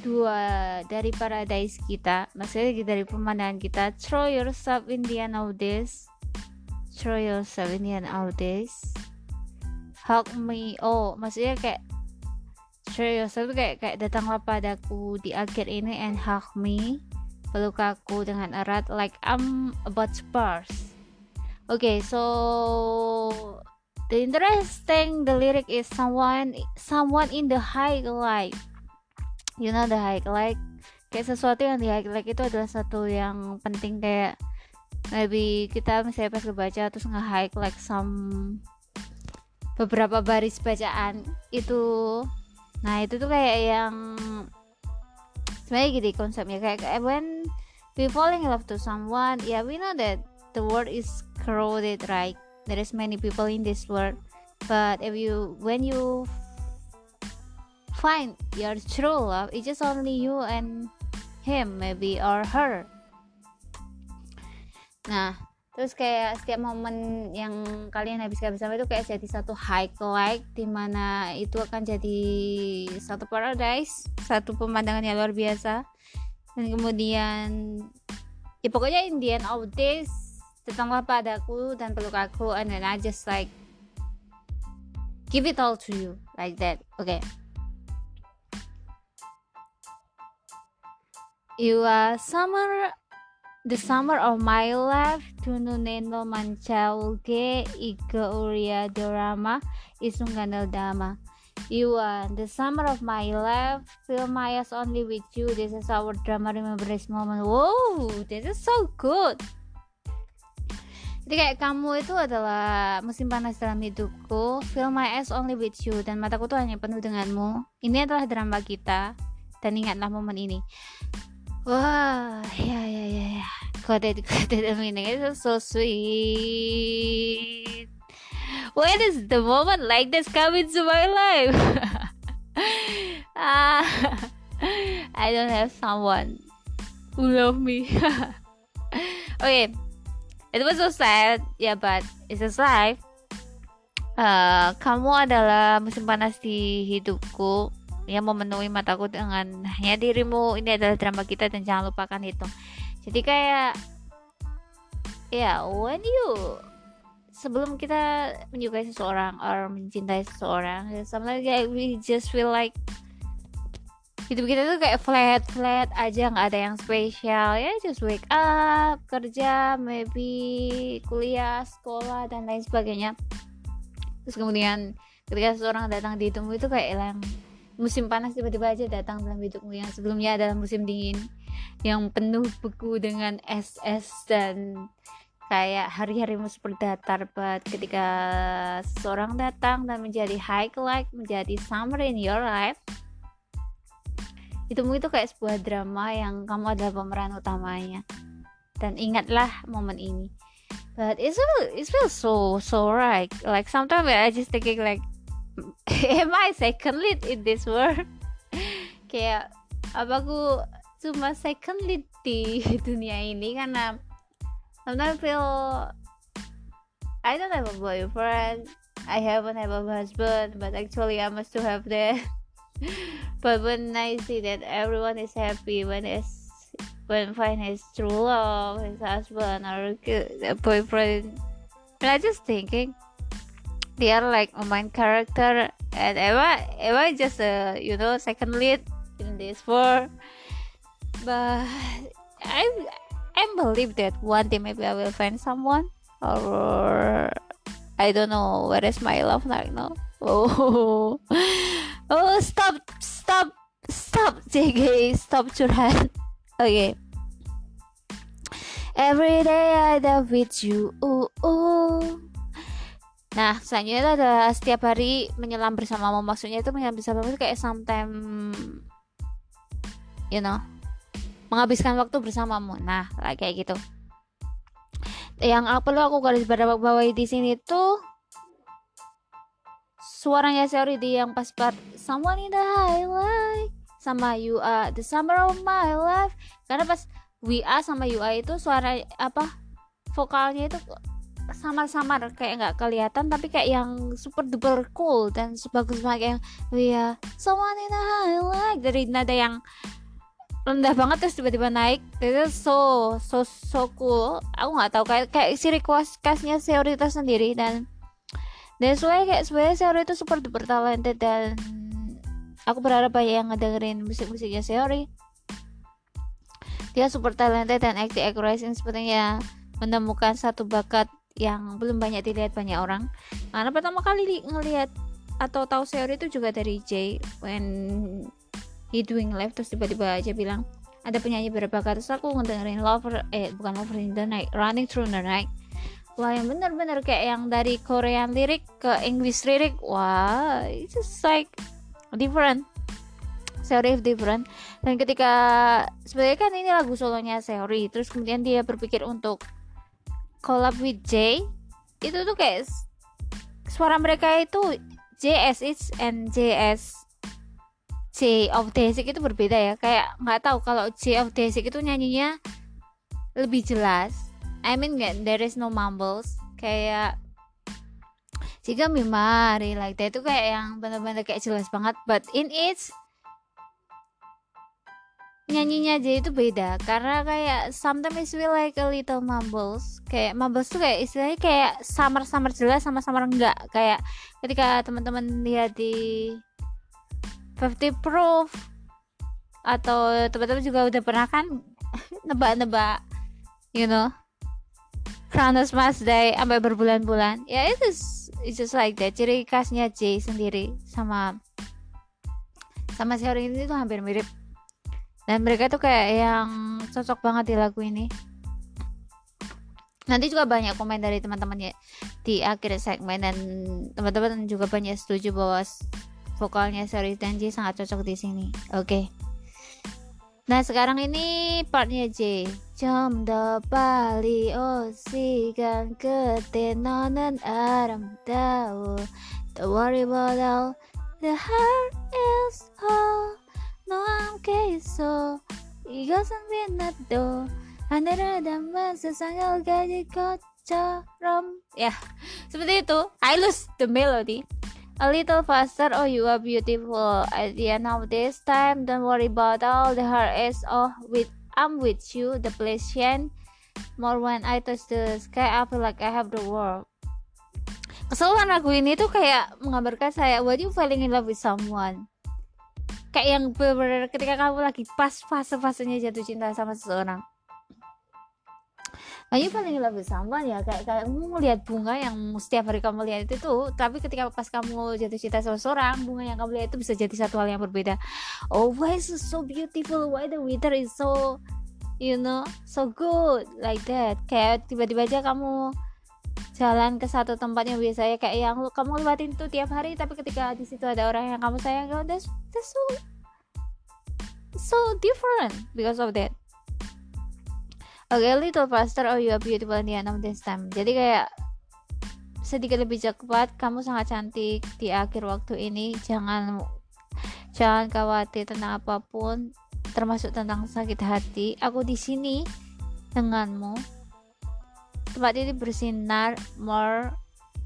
dua dari paradise kita. Maksudnya dari pemandangan kita. Throw yourself in the end of this. Throw yourself in the end of this. Hug me. Oh maksudnya kayak throw yourself kayak kayak datanglah padaku di akhir ini and hug me. Peluk aku dengan erat. Like I'm about to burst okay so the interesting the lyric is someone someone in the high light you know the high light kayak sesuatu yang di highlight itu adalah satu yang penting kayak maybe kita misalnya pas kebaca terus nge-highlight some beberapa baris bacaan itu. Nah itu tuh kayak yang sebenarnya gini konsepnya kayak, when we falling in love to someone yeah we know that the world is crowded right? There is many people in this world. But if you when you find your true love it's just only you and him maybe or her. Nah terus kayak setiap momen yang kalian habiskan bersama itu kayak jadi satu high light di mana itu akan jadi satu paradise satu pemandangan yang luar biasa. Dan kemudian ya pokoknya in the of this datanglah padaku dan peluk aku and then I just like give it all to you like that okay. You are summer the summer of my life. Tununendo manchaulke ika uria drama isunganel dama. You are the summer of my life. Feel my eyes only with you. This is our drama remember this moment. Whoa this is so good jadi kayak kamu itu adalah musim panas dalam hidupku. Feel my eyes only with you. Dan mataku tuh hanya penuh denganmu. Ini adalah drama kita. Dan ingatlah momen ini. Wah, ya ya ya ya. Quoted, quoted the meaning It's so sweet. When is the moment like this coming to my life? ah, I don't have someone who love me. Okay it was so sad yeah, but it's just life. Uh, kamu adalah musim panas di hidupku. Yang memenuhi mataku dengan hanya dirimu. Ini adalah drama kita dan jangan lupakan itu. Jadi kayak ya yeah, when you sebelum kita menyukai seseorang or mencintai seseorang sometimes we just feel like hidup kita tuh kayak flat flat aja nggak ada yang spesial. Ya just wake up kerja maybe kuliah sekolah dan lain sebagainya. Terus kemudian ketika seseorang datang di hidupmu itu kayak yang musim panas tiba-tiba aja datang dalam hidupmu yang sebelumnya adalah musim dingin yang penuh beku dengan es-es dan kayak hari-harimu seperti datar but ketika seseorang datang dan menjadi high light menjadi summer in your life hidupmu itu kayak sebuah drama yang kamu adalah pemeran utamanya. Dan ingatlah momen ini. But it feels it feels so so right. Like sometimes I just thinking like am I second lead in this world? Kayak apa aku cuma second lead di dunia ini? Karena sometimes I feel I don't have a boyfriend. I haven't have a husband but actually I must to have that but when I see that everyone is happy when it's when find his true oh, love, his husband or a boyfriend, and I just thinking they are like a main character and am I am I just a you know second lead in this war but I I believe that one day maybe I will find someone or I don't know where is my love right now oh oh stop stop stop JG stop curhat okay Every day I love with you. Uh, uh. Nah, selanjutnya itu ada setiap hari menyelam bersamamu. Maksudnya itu menyelam bersamamu itu kayak sometime you know, menghabiskan waktu bersamamu. Nah, kayak gitu. Yang perlu aku garis bawahi di sini tuh suaranya Seori di yang pas part Someone in the highlight sama You Are the Summer of My Life. Karena pas WA sama UI itu suara apa vokalnya itu samar-samar kayak nggak kelihatan tapi kayak yang super duper cool dan sebagus banget yang we are someone in a highlight. Dari nada yang rendah banget terus tiba-tiba naik. Itu so so so cool. Aku nggak tahu kayak kayak si request castnya Seori itu sendiri dan dan why kayak sebenarnya Seori itu super duper talented dan aku berharap banyak yang ngedengerin musik-musiknya Seori dia super talented dan acting accuracy sepertinya menemukan satu bakat yang belum banyak dilihat banyak orang. Karena pertama kali ngelihat atau tahu Seori itu juga dari Jay when he doing live terus tiba-tiba aja bilang ada penyanyi berbakat. Terus aku ngedengerin Lover eh bukan Lover in the Night Running Through the Night wah yang bener-bener kayak yang dari Korean lirik ke English lirik wah it's just like different. Seori different. Dan ketika sebenarnya kan ini lagu solonya Seori terus kemudian dia berpikir untuk collab with J itu tuh kayak suara mereka itu JSH and JS J of Desik itu berbeda ya. Kayak nggak tahu kalau J of Desik itu nyanyinya lebih jelas I mean there is no mumbles. Kayak jika Mimari like that itu kayak yang benar-benar kayak jelas banget. But in its nyanyinya aja itu beda. Karena kayak sometimes we like a little mumbles. Kayak mumbles tuh kayak istilahnya kayak samar-samar jelas sama samar enggak. Kayak ketika teman-teman lihat di 50 proof atau teman-teman juga udah pernah kan nebak-nebak you know Kronos Mas Day sampai berbulan-bulan. Ya itu it's just like that. Ciri khasnya J sendiri sama sama si orang ini tuh hampir mirip. Dan mereka tuh kayak yang cocok banget di lagu ini. Nanti juga banyak komen dari teman-teman ya di akhir segmen. Dan teman-teman juga banyak setuju bahwa vokalnya Sari Tenji sangat cocok di sini. Oke. Okay. nah sekarang ini partnya J Chomdo pali osigan kete nonan aram Don't worry about all The heart is all. No am queso seperti itu. I lose the melody A little faster, oh you are beautiful At the end of this time, don't worry about all the heart is all with I'm with you the pleasure more when I touch the sky I feel like I have the world. Keseluruhan lagu ini tuh kayak menggambarkan saya when you falling in love with someone? Kayak yang benar-benar ketika kamu lagi pas fase-fasenya jatuh cinta sama seseorang Nah, you paling lebih sama ya kayak kayak kamu melihat bunga yang setiap hari kamu lihat itu tuh, tapi ketika pas kamu jatuh cinta sama seseorang, bunga yang kamu lihat itu bisa jadi satu hal yang berbeda. Oh, why is so beautiful? Why the weather is so, you know, so good like that? Kayak tiba-tiba aja kamu jalan ke satu tempat yang biasanya kayak yang kamu lewatin tuh tiap hari tapi ketika di situ ada orang yang kamu sayang that's, that's so so different because of that a little faster oh you are beautiful in the end of this time. Jadi kayak sedikit lebih cepat kamu sangat cantik di akhir waktu ini. Jangan jangan khawatir tentang apa pun termasuk tentang sakit hati. Aku di sini denganmu. Tempat ini bersinar more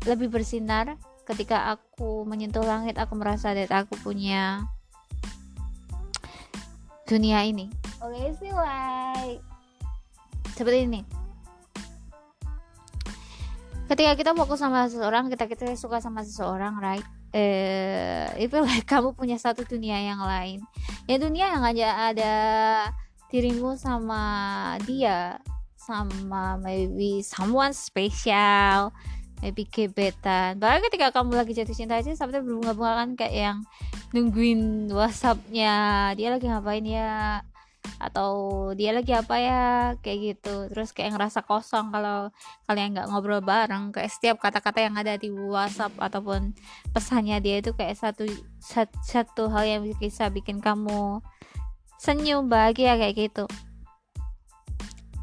lebih bersinar. Ketika aku menyentuh langit aku merasa that aku punya dunia ini. Okay, see like seperti ini. Ketika kita fokus sama seseorang kita kita suka sama seseorang right? Eh itu like kamu punya satu dunia yang lain. Ya dunia yang aja ada dirimu sama dia sama maybe someone special maybe gebetan. Bahkan ketika kamu lagi jatuh cinta aja sampai berbunga-bunga kan kayak yang nungguin whatsappnya dia lagi ngapain ya atau dia lagi apa ya kayak gitu. Terus kayak ngerasa kosong kalau kalian nggak ngobrol bareng. Kayak setiap kata-kata yang ada di WhatsApp ataupun pesannya dia itu kayak satu satu, hal yang bisa bikin kamu senyum bahagia kayak gitu.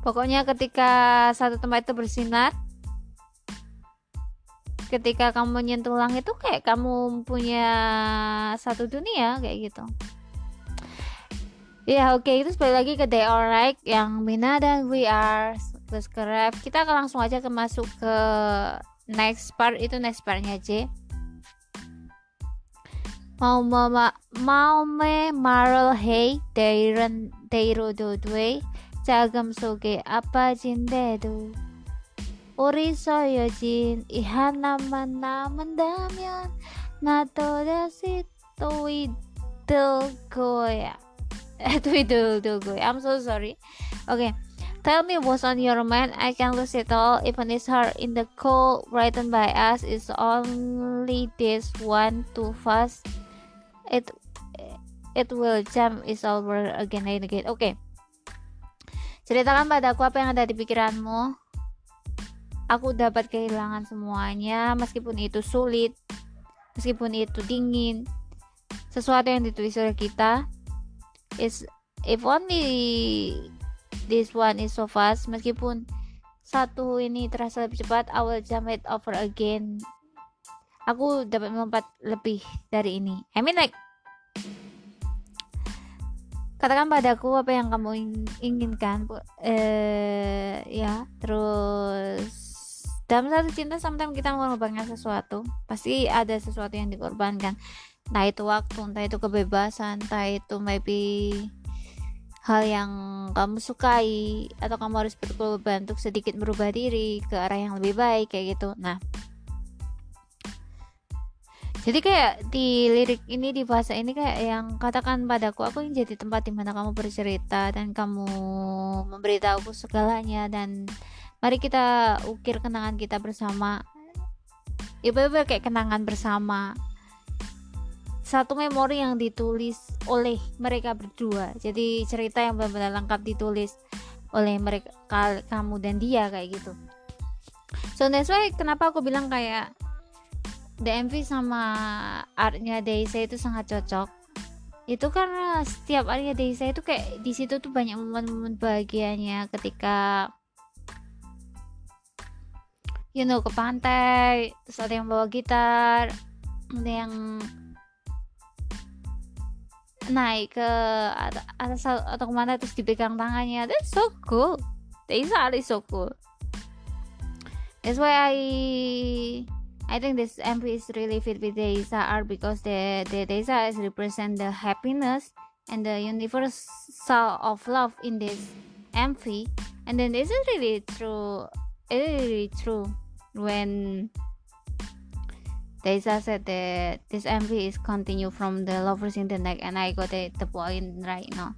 Pokoknya ketika satu tempat itu bersinar ketika kamu nyentuh langit itu kayak kamu punya satu dunia kayak gitu Ya yeah, oke okay. itu sebalik lagi ke day or Alright yang Mina dan We Are plus ke. Kita akan langsung aja ke masuk ke next part itu next partnya J. Mau mama mau me marl hey dayren dayro do dwe cagam soge apa jin do. Ori soyo jin ihan nama nama damian nato dasi si toidel goya. itu itu itu gue I'm so sorry oke okay. Tell me what's on your mind. I can lose it all. Even it's hard in the cold. Written by us. is only this one too fast. It it will jump. is over again and again. Oke. Okay. Ceritakan padaku apa yang ada di pikiranmu. Aku dapat kehilangan semuanya, meskipun itu sulit, meskipun itu dingin. Sesuatu yang ditulis oleh kita, is if only this one is so fast meskipun satu ini terasa lebih cepat I will jump it over again. Aku dapat melompat lebih dari ini. I mean like katakan padaku apa yang kamu inginkan eh ya terus dalam satu cinta sometimes kita mengorbankan sesuatu pasti ada sesuatu yang dikorbankan entah itu waktu entah itu kebebasan entah itu maybe hal yang kamu sukai atau kamu harus berkorban untuk sedikit merubah diri ke arah yang lebih baik kayak gitu. Nah jadi kayak di lirik ini di bahasa ini kayak yang katakan padaku aku yang jadi tempat di mana kamu bercerita dan kamu memberitahuku segalanya dan mari kita ukir kenangan kita bersama. Ya bener kayak kenangan bersama satu memori yang ditulis oleh mereka berdua. Jadi cerita yang benar-benar lengkap ditulis oleh mereka kamu dan dia kayak gitu. So that's why kenapa aku bilang kayak DMV sama artnya Deisa itu sangat cocok. Itu karena setiap artnya Deisa itu kayak di situ tuh banyak momen-momen bahagianya ketika you know ke pantai terus ada yang bawa gitar ada yang naik ke atas atau ke mana terus dipegang tangannya. That's so cool. That is really so cool. That's why I I think this MV is really fit with the Isa art because the the Isa is represent the happiness and the universal of love in this MV and then this is really true it is really true when Daisa said that this MV is continue from the lovers in the neck and I got it, the point right now.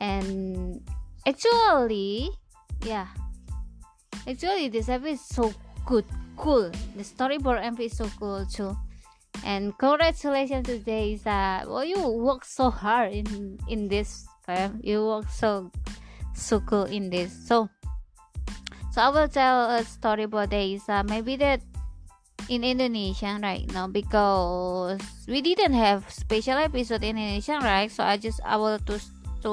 And actually, yeah, actually this MV is so good, cool. The storyboard MV is so cool too. And congratulations to Daisa. Well, you work so hard in in this. You work so so cool in this. So, so I will tell a story about Daisa. Maybe that in Indonesian right now because we didn't have special episode in Indonesian right? So I just I will to to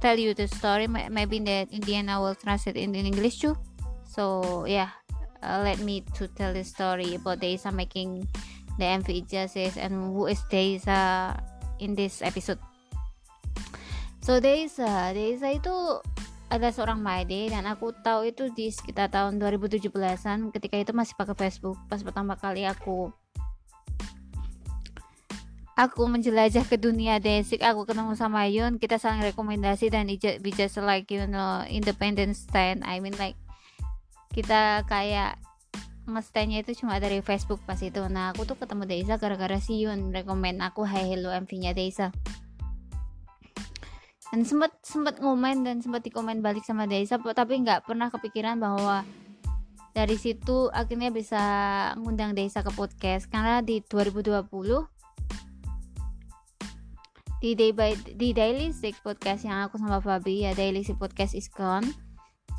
tell you the story. Maybe that in the end I will translate in, in English too. So yeah uh, let me to tell the story about Deisa making the MV justice and who is Deisa in this episode. So Deisa Deisa itu ada seorang Maide dan aku tahu itu di sekitar tahun 2017-an ketika itu masih pakai Facebook. Pas pertama kali aku aku menjelajah ke dunia desik aku ketemu sama Yun kita saling rekomendasi dan we just like you know independent stand. I mean like kita kayak ngestandnya itu cuma dari Facebook pas itu. Nah aku tuh ketemu Desa gara-gara si Yun rekomend aku Hai Hello MV nya Desa dan sempat sempat ngomen dan sempat dikomen balik sama Desa tapi nggak pernah kepikiran bahwa dari situ akhirnya bisa ngundang Desa ke podcast. Karena di 2020 di day by di daily sick podcast yang aku sama Fabi ya daily sick podcast is gone.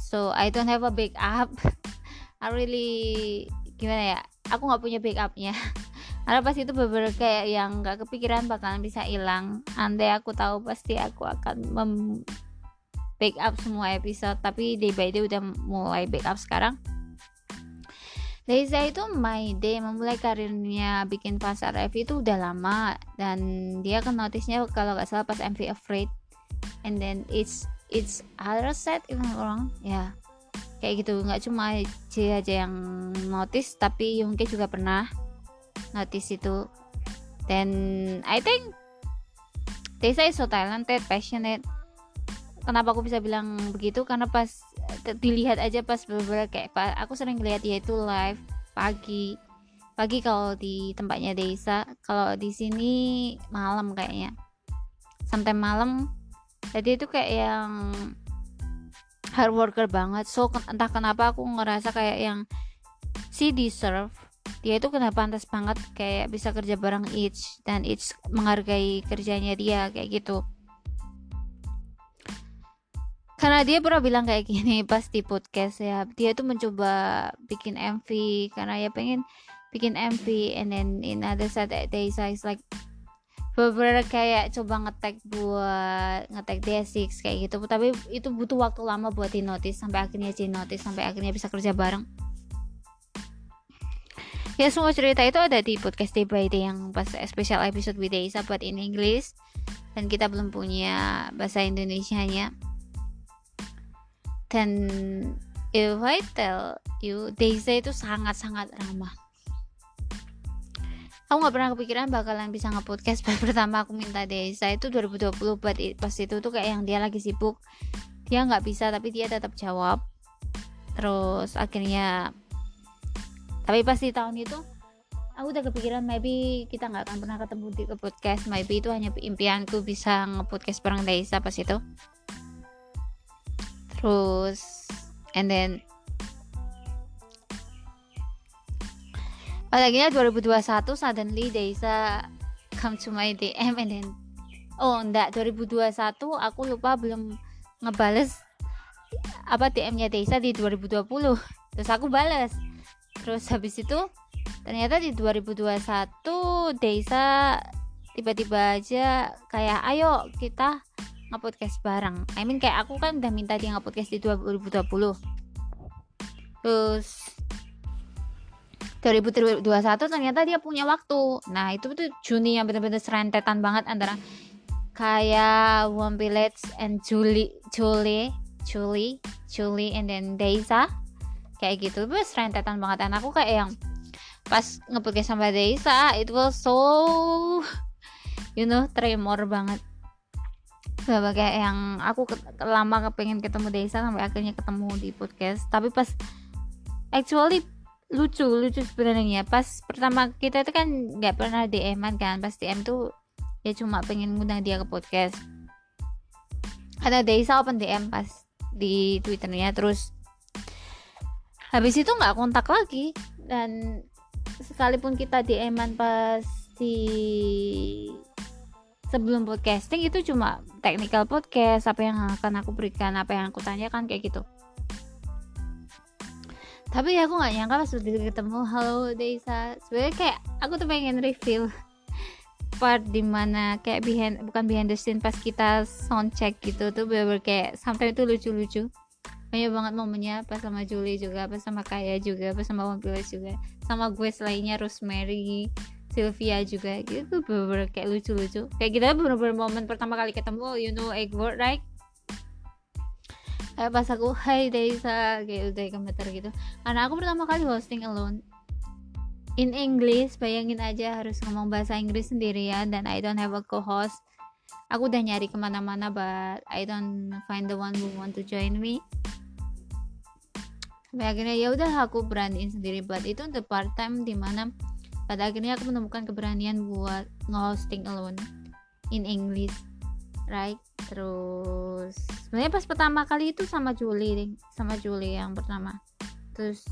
So I don't have a backup. I really gimana ya aku nggak punya backupnya karena pas itu beberapa kayak yang nggak kepikiran bakalan bisa hilang. Andai aku tahu pasti aku akan mem backup semua episode. Tapi day by day udah mulai backup sekarang. Deza itu my day memulai karirnya bikin pasar MV itu udah lama. Dan dia kan notisnya kalau nggak salah pas MV Afraid. And then it's it's other set if I'm wrong. Ya yeah kayak gitu. Nggak cuma J aja yang notice tapi Yungke juga pernah notice itu. Dan I think Tessa is so talented passionate. Kenapa aku bisa bilang begitu? Karena pas dilihat aja pas beberapa kayak aku sering lihat dia itu live pagi. Pagi kalau di tempatnya Desa. Kalau di sini malam kayaknya. Sampai malam. Jadi itu kayak yang hard worker banget. So entah kenapa aku ngerasa kayak yang si deserve dia itu kenapa pantas banget kayak bisa kerja bareng each dan each menghargai kerjanya dia kayak gitu. Karena dia pernah bilang kayak gini pas di podcast ya dia tuh mencoba bikin MV karena ya pengen bikin MV and then in other side they is like beberapa kayak coba ngetek buat ngetek D6 kayak gitu. Tapi itu butuh waktu lama buat di notice sampai akhirnya di notice sampai akhirnya bisa kerja bareng ya semua cerita itu ada di podcast Day by Day yang pas special episode with Daisa buat in English. Dan kita belum punya bahasa Indonesia nya dan if I tell you Daisa itu sangat-sangat ramah. Aku nggak pernah kepikiran bakalan bisa nge-podcast. Pas pertama aku minta Desa itu 2020 but pas itu tuh kayak yang dia lagi sibuk. Dia nggak bisa tapi dia tetap jawab. Terus akhirnya tapi pas di tahun itu aku udah kepikiran maybe kita nggak akan pernah ketemu di podcast. Maybe itu hanya impianku bisa nge-podcast bareng Desa pas itu. Terus and then Apalaginya 2021 suddenly Deisa come to my DM and then oh enggak 2021 aku lupa belum ngebales apa DM-nya Deisa di 2020 terus aku bales terus habis itu ternyata di 2021 Deisa tiba-tiba aja kayak ayo kita nge-podcast bareng. I mean kayak aku kan udah minta dia nge-podcast di 2020 terus 2021 ternyata dia punya waktu. Nah itu tuh Juni yang benar-benar serentetan banget antara kayak One Village and Julie Julie Julie Julie and then Deisa kayak gitu. Itu serentetan banget. Dan aku kayak yang pas ngepodcast sama Deisa it was so you know tremor banget. Kayak yang aku ke lama kepengen ketemu Deisa sampai akhirnya ketemu di podcast. Tapi pas actually lucu lucu sebenarnya. Pas pertama kita itu kan nggak pernah DM kan. Pas DM tuh ya cuma pengen ngundang dia ke podcast. Ada Deisa open DM pas di twitternya. Terus habis itu nggak kontak lagi. Dan sekalipun kita DM pas di sebelum podcasting itu cuma technical podcast. Apa yang akan aku berikan apa yang aku tanyakan kayak gitu. Tapi aku nggak nyangka pas udah ketemu halo Desa sebenarnya kayak aku tuh pengen review part di mana kayak behind bukan behind the scene pas kita sound check gitu tuh bener, -bener kayak sampai itu lucu-lucu banyak banget momennya pas sama Julie juga pas sama Kaya juga pas sama Wampila juga sama gue lainnya Rosemary Sylvia juga gitu bener-bener kayak lucu-lucu. Kayak kita bener-bener momen pertama kali ketemu you know Eggward right? Kayak pas aku hai Daisa kayak udah komentar gitu. Karena aku pertama kali hosting alone. In English bayangin aja harus ngomong bahasa Inggris sendirian dan I don't have a co-host aku udah nyari ke mana-mana but I don't find the one who want to join me. Sampai akhirnya ya udah aku beraniin sendiri. Buat itu untuk part time di mana pada akhirnya aku menemukan keberanian buat nge-hosting alone in English right? Terus sebenarnya pas pertama kali itu sama Julie sama Julie yang pertama. Terus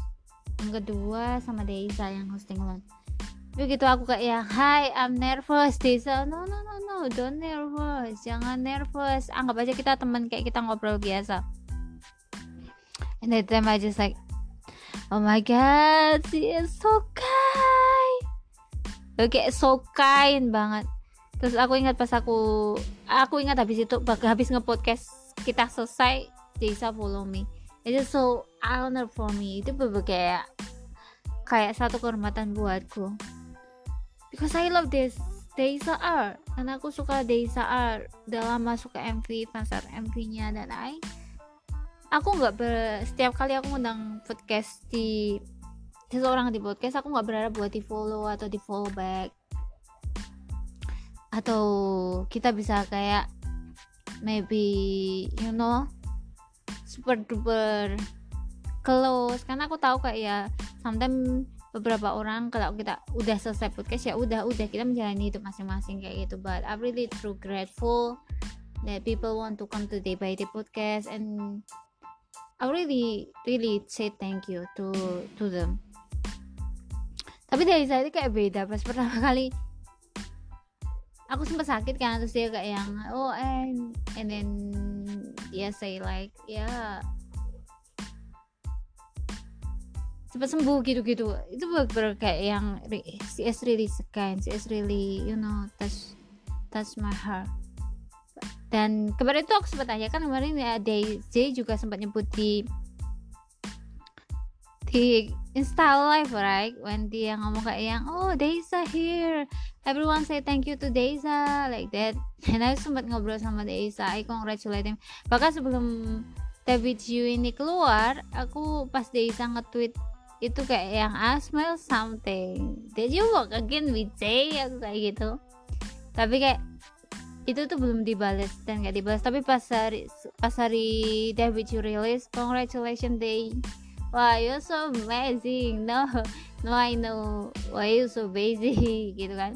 yang kedua sama Deisa yang hosting alone begitu aku kayak ya hi I'm nervous Deisa no no no no don't nervous jangan nervous. Anggap aja kita teman kayak kita ngobrol biasa. And that time I just like oh my god she is so kind. Oke so kind banget. Terus aku ingat pas aku aku ingat habis itu habis ngepodcast kita selesai Deisa follow me. Itu so honor for me. Itu kayak kayak satu kehormatan buatku because I love this Deisa art. Karena aku suka Deisa art. Dalam masuk ke MV pasar MV nya dan I. Aku nggak ber setiap kali aku ngundang podcast di seseorang di podcast aku nggak berharap buat di follow atau di follow back. Atau kita bisa kayak maybe you know super duper close. Karena aku tahu kayak ya sometimes beberapa orang kalau kita udah selesai podcast ya udah udah kita menjalani hidup masing-masing kayak gitu. But I'm really true grateful that people want to come to day by day podcast and I really really say thank you to to them. Tapi dari saya itu kayak beda pas pertama kali aku sempat sakit kan terus dia kayak yang oh and and then dia say like ya yeah, cepat sembuh gitu-gitu. Itu bener kayak yang she is really kind she is really you know touch touch my heart. Dan kemarin itu aku sempat tanya kan kemarin ya Daisy juga sempat nyebut di di Insta live right? When dia ngomong kayak yang oh Daisa here. Everyone say thank you to Daisa like that. Dan aku sempat ngobrol sama Daisa I congratulate him. Bahkan sebelum David Yu ini keluar aku pas Daisa nge-tweet itu kayak yang I smell something. Did you walk again with Jay aku kayak gitu. Tapi kayak itu tuh belum dibalas dan gak dibalas tapi pas hari pas hari David you release congratulations day. Wah you're so amazing. No no I know. Why you so busy? Gitu kan.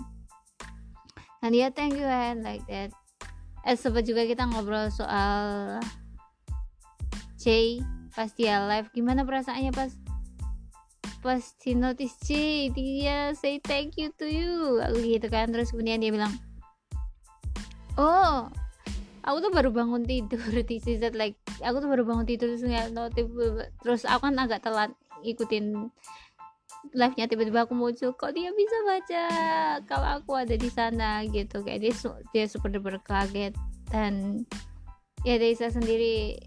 Dan dia thank you and like that. Eh sempat juga kita ngobrol soal Jay pas dia live. Gimana perasaannya pas pas notice C dia say thank you to you. Aku gitu kan terus kemudian dia bilang oh aku tuh baru bangun tidur. Di season like aku tuh baru bangun tidur terus nggak notif terus aku kan agak telat ikutin live nya tiba-tiba aku muncul kok dia bisa baca kalau aku ada di sana? Gitu kayak dia dia super duper kaget dan ya Desa sendiri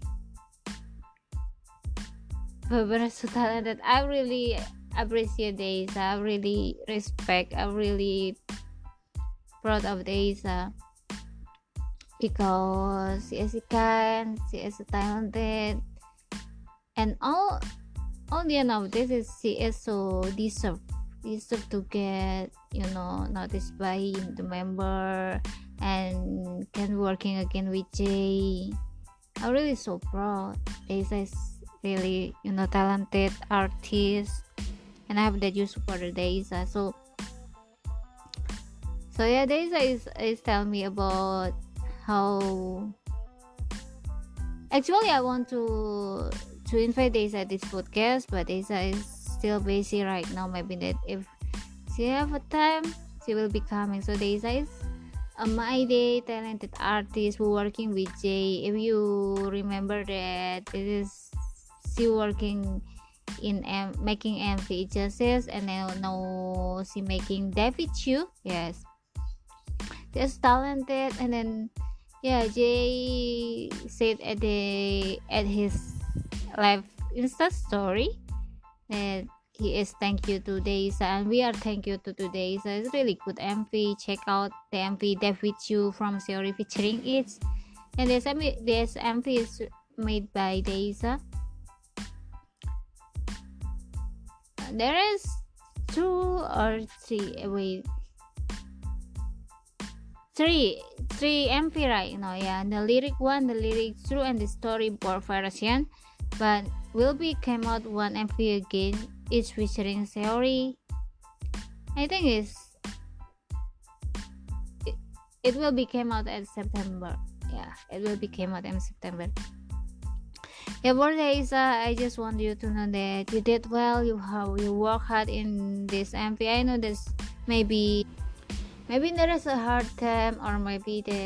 beberapa talent that I really appreciate Desa I really respect I really proud of Desa because she is kind she is talented and all all the end of this is she is so deserve deserve to get you know noticed by the member and can working again with Jay. I'm really so proud. Desa is really you know talented artist and I have that you support Daisa so so yeah Daisa is is telling me about how actually I want to to invite Daisa this podcast but Daisa is still busy right now. Maybe that if she have a time she will be coming. So Daisa is a my day talented artist who working with Jay. If you remember that it is she working in making MV justice and now, now she making David Chu yes. Just talented and then yeah Jay said at the at his live insta story that he is thank you to Daisa and we are thank you to today so it's really good MV check out the MV David Chu from Seori featuring it. And this MV, this MV is made by Daisa there is two or three eh, wait. Three three MP right now yeah. The lyric one the lyric two and the storyboard version but will be came out one MV again each featuring Seori I think it's it, it will be came out in September. Yeah it will be came out in September yeah Isa I just want you to know that you did well you have you work hard in this MV I know this maybe maybe there is a hard time or maybe the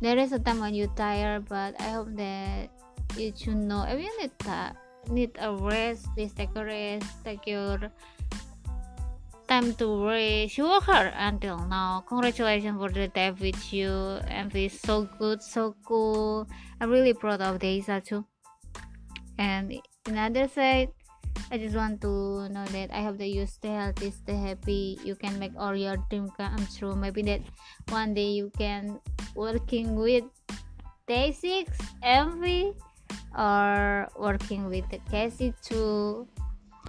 there is a time when you tired but i hope that you should know. If you need that need a rest please take a rest take your time to rest you work hard until now congratulations for the debut you it's so good so cool i'm really proud of Deisa too and another side I just want to know that I hope that you stay healthy, stay happy. You can make all your dream come true. Maybe that one day you can working with Day Six MV or working with the Cassie too.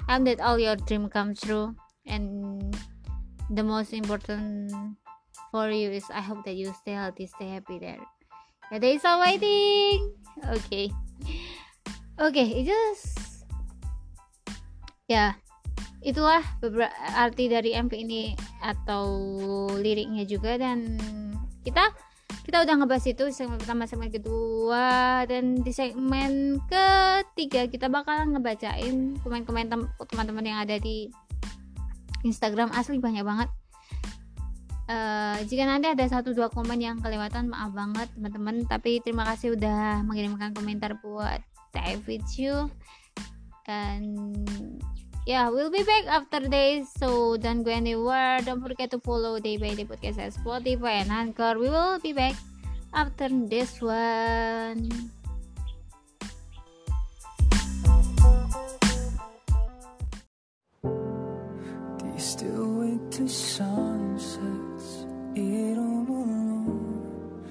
And that all your dream come true. And the most important for you is I hope that you stay healthy, stay happy there. Yeah, there is all waiting. Okay. Okay, it just ya itulah beberapa arti dari MP ini atau liriknya juga dan kita kita udah ngebahas itu segmen pertama segmen kedua dan di segmen ketiga kita bakal ngebacain komen-komen teman-teman yang ada di Instagram asli banyak banget. Uh, jika nanti ada satu dua komen yang kelewatan maaf banget teman-teman. Tapi terima kasih udah mengirimkan komentar buat David you and yeah we'll be back after this. So don't go anywhere. Don't forget to follow day by day podcast at spotify and anchor. We will be back after this one still wait till sunsets it all alone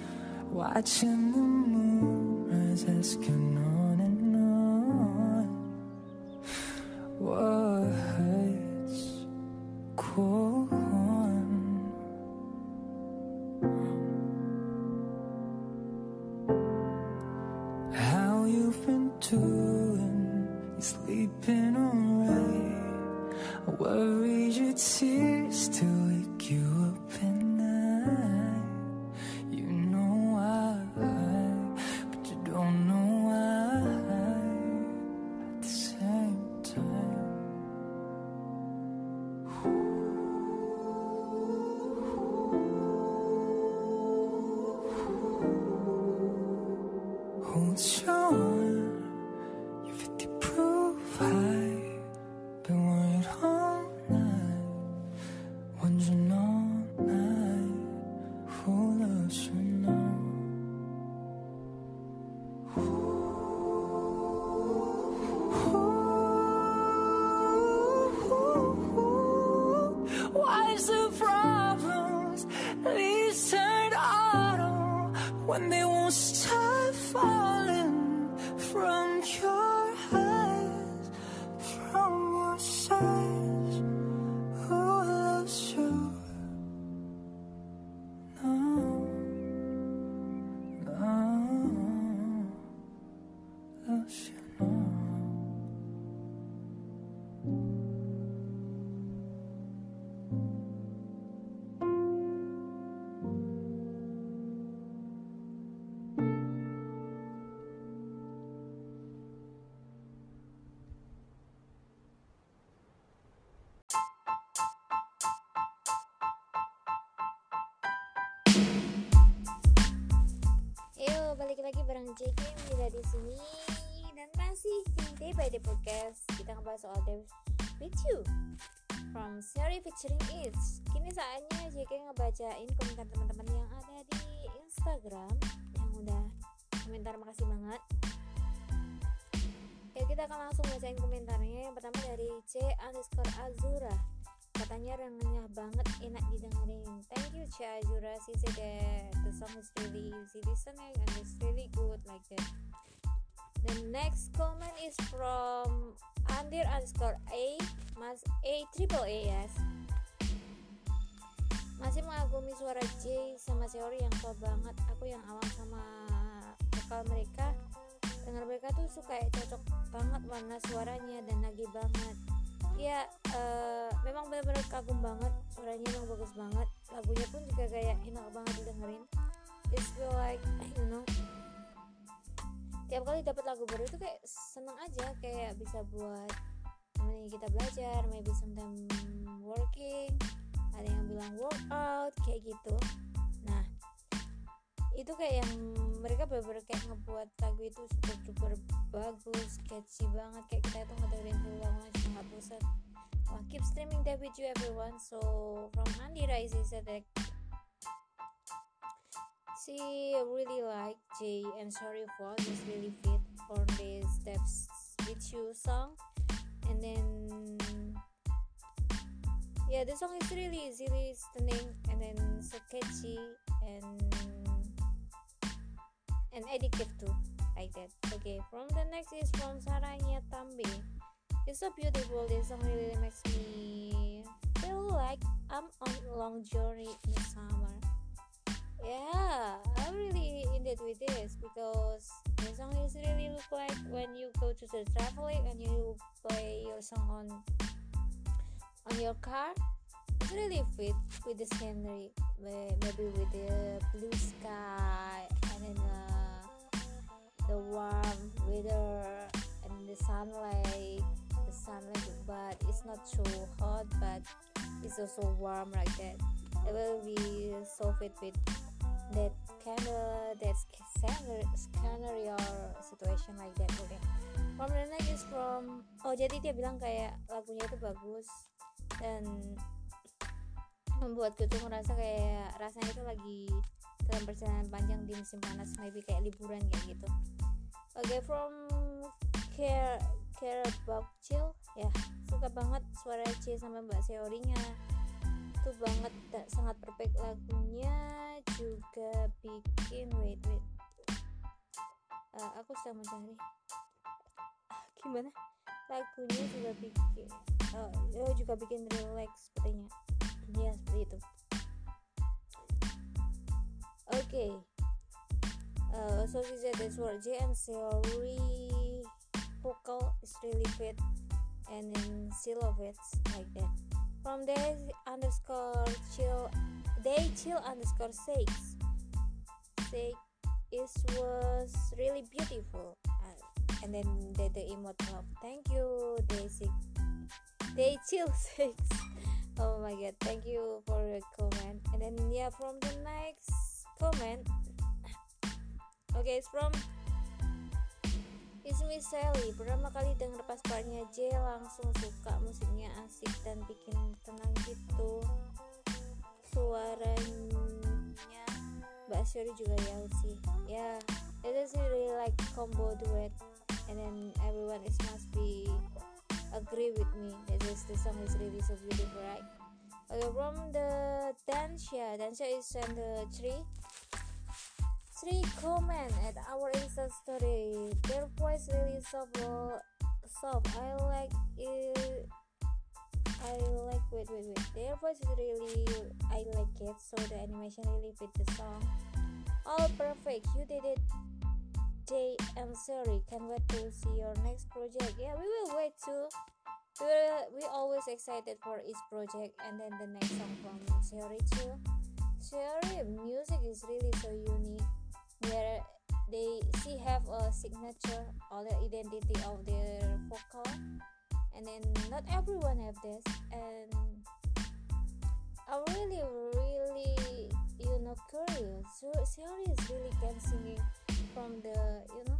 watching the moon rise asking bareng JK Mira di sini dan masih di Day by Day Podcast kita ngebahas soal Day with You from Seri featuring Is. Kini saatnya JK ngebacain komentar teman-teman yang ada di Instagram yang udah komentar makasih banget. Ya kita akan langsung bacain komentarnya. Yang pertama dari C underscore Azura katanya renyah banget enak didengerin thank you C Azura. She said that the song is really easy listening and it's really good like that. The next comment is from Andir underscore A mas A triple A yes. Masih mengagumi suara J sama Seori yang tua banget. Aku yang awam sama vokal mereka. Dengan mereka tuh suka kayak cocok banget warna suaranya dan nagih banget. Ya uh, memang benar-benar kagum banget suaranya emang bagus banget lagunya pun juga kayak enak banget didengerin. It's feel like you know. Tiap kali dapat lagu baru itu kayak seneng aja kayak bisa buat temenin kita belajar maybe sometimes working ada yang bilang workout kayak gitu. Nah itu kayak yang mereka bener-bener kayak ngebuat lagu itu super super bagus catchy banget kayak kita itu ngedengerin dulu lama juga nggak bosan Well, keep streaming that with you everyone. So from Andi Rai said that she really like Jay and Sorry for is really fit for this steps with you song. And then yeah the song is really really stunning. And then so catchy and and addictive too like that. Okay from the next is from Saranya Tambe it's so beautiful this song really makes me feel like I'm on a long journey in the summer. Yeah I'm really in it with this because the song is really look like when you go to the traveling and you play your song on on your car it's really fit with the scenery maybe with the blue sky and then uh, the warm weather and the sunlight the sunlight but it's not too hot but it's also warm like that. It will be so fit with that kind of that scenario situation like that okay. From the next is from oh jadi dia bilang kayak lagunya itu bagus dan membuatku tuh ngerasa kayak rasanya itu lagi dalam perjalanan panjang di musim panas maybe kayak liburan kayak gitu. Oke okay, from care care about chill ya suka banget suara C sama Mbak Seorinya. Tuh banget sangat perfect lagunya juga bikin wait wait. Uh, aku sedang mencari. Gimana? Lagunya juga bikin uh, juga bikin relax sepertinya. Ya seperti itu. Okay uh, so she said that's what J and theory vocal is really fit and then she love like that. From there underscore chill they chill underscore six say it was really beautiful. Uh, and then the, the emote of thank you. They they chill six oh my god thank you for the comment. And then yeah from the next comment. Okay it's from It's Miss Sally. Pertama kali denger pas partnya J langsung suka musiknya asik dan bikin tenang gitu. Suaranya Mbak Syuri juga ya sih. Ya yeah, it is really like combo duet. And then everyone is must be agree with me that this the song is really so beautiful right? Okay from the Dansha Dansha is on the tree three comment at our Insta story. Their voice really soft, soft. I like it. I like wait wait wait. Their voice is really I like it. So the animation really fit the song. All perfect. You did it. Jay and sorry. Can't wait to see your next project. Yeah, we will wait too. We're, we always excited for each project and then the next song from Siri too. Siri music is really so unique where they see have a signature or the identity of their vocal. And then not everyone have this. And I'm really really you know curious. So Xiaori is really can singing from the you know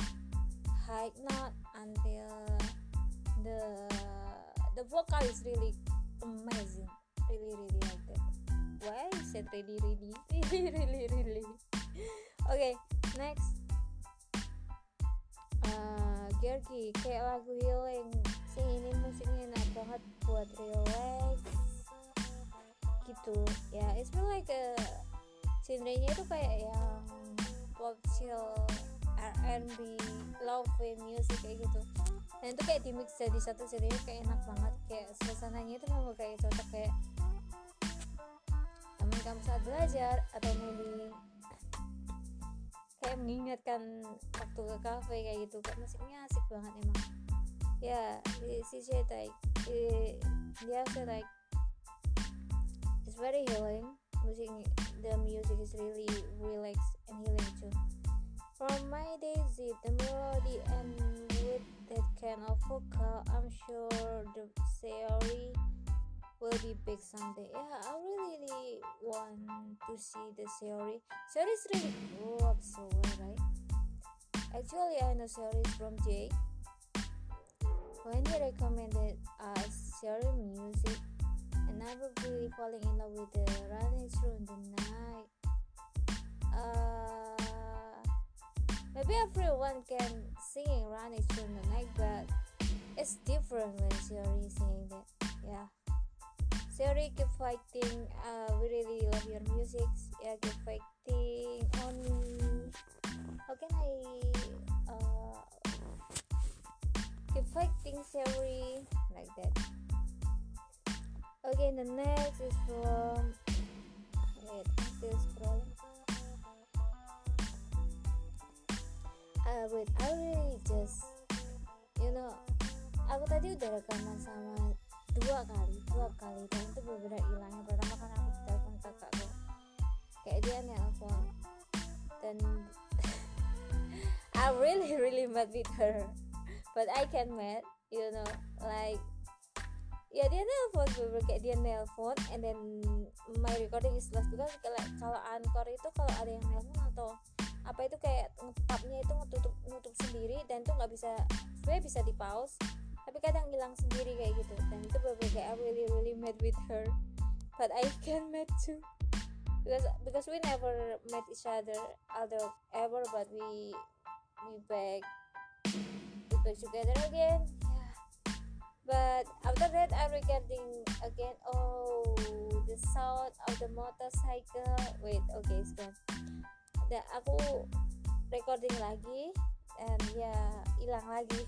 high note until the the vocal is really amazing. Really really like that. Why I said really really really really really okay next. Uh, Gergi kayak lagu healing. Sing ini musiknya enak banget buat relax. Gitu. Ya yeah, it's more like a genre-nya itu kayak yang pop chill R&B love music kayak gitu. Dan itu kayak di mix jadi satu jadi kayak enak banget. Kayak suasananya itu memang kayak cocok kayak teman kamu saat belajar atau maybe kayak mengingatkan waktu ke kafe kayak gitu kan musiknya asik banget emang. Ya she said like dia said like it's very healing. Music the music is really relax and healing too. From my days the melody and with that kind of vocal i'm sure the theory will be big someday. Yeah, I really, want to see the theory. Theory is really oh, I'm so well, right? Actually, I know theory from Jay. When he recommended us theory music, and I was really falling in love with the running through the night. Uh, maybe everyone can sing running through the night, but it's different when singing that. Yeah. Sorry, keep fighting. Uh, we really love your music. Yeah, keep fighting. On how can I uh, keep fighting? Sorry, like that. Okay, the next is from. Wait, still scrolling. Uh, wait, I really just, you know, aku tadi udah rekaman sama dua kali dua kali. Dan itu berbeda hilang yang pertama kan aku telepon kakakku. Kayak dia nelpon dan I really really mad with her. But I can mad you know like ya dia nelpon bener kayak dia nelpon and then my recording is lost. Because kalau kalau anchor itu kalau ada yang nelpon atau apa itu kayak ngetapnya itu ngetutup nutup sendiri dan tuh nggak bisa sebenarnya bisa di pause tapi kadang hilang sendiri kayak gitu. Dan itu beberapa kayak I really really mad with her. But I can mad too. Because because we never met each other although ever but we we back we back together again. Yeah. But after that I'm recording again. Oh the sound of the motorcycle. Wait okay it's gone. Dan aku recording lagi. And ya yeah, hilang lagi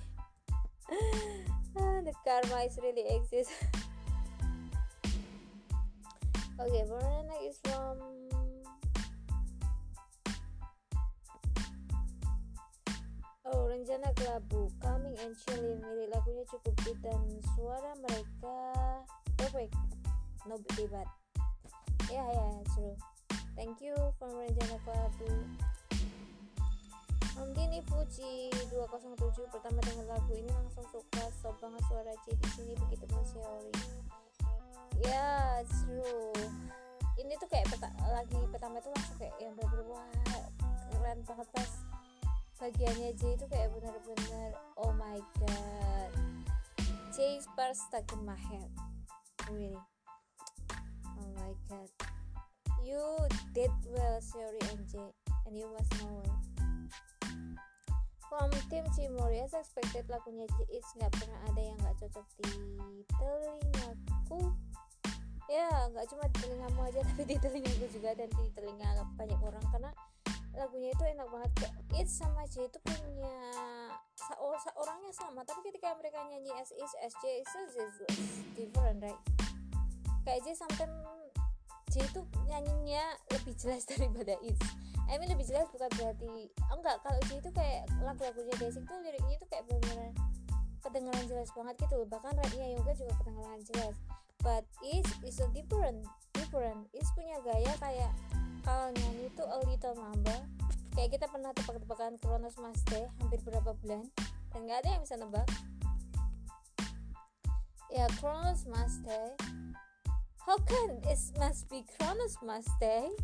the karma is really exist okay Borana is from Oh, Rencana Kelabu, Coming and Chilling, milik lagunya cukup good dan suara mereka perfect, no debat. Ya, yeah, ya, yeah, true. Thank you for Rencana Kelabu. Om Dini Fuji 207 pertama dengan lagu ini langsung suka sob banget suara C di sini begitu Seori ya true ini tuh kayak peta, lagi pertama itu langsung kayak yang bener-bener wah keren banget. Pas bagiannya J itu kayak bener-bener oh my god. J part stuck in my head. Really oh my god. You did well Seori and J and you must know it From tim Cimori as expected lagunya It's nggak pernah ada yang nggak cocok di telingaku. Ya nggak cuma di telingamu aja tapi di telingaku juga dan di telinga banyak orang karena lagunya itu enak banget. Kayak It's sama J itu punya orangnya sama tapi ketika mereka nyanyi as is as J itu different right? Kayak J sometimes J itu nyanyinya lebih jelas daripada It's. I mean lebih jelas bukan berarti oh enggak. Kalau J itu kayak lagu-lagunya Basic tuh liriknya itu kayak benar-benar kedengaran jelas banget gitu bahkan rapnya Yoga juga kedengaran jelas. But is is a different different. Is punya gaya kayak kalau nyanyi itu a little mamba. Kayak kita pernah tebak-tebakan Kronos Maste hampir berapa bulan dan nggak ada yang bisa nebak. Ya Kronos Maste how can it must be Kronos Maste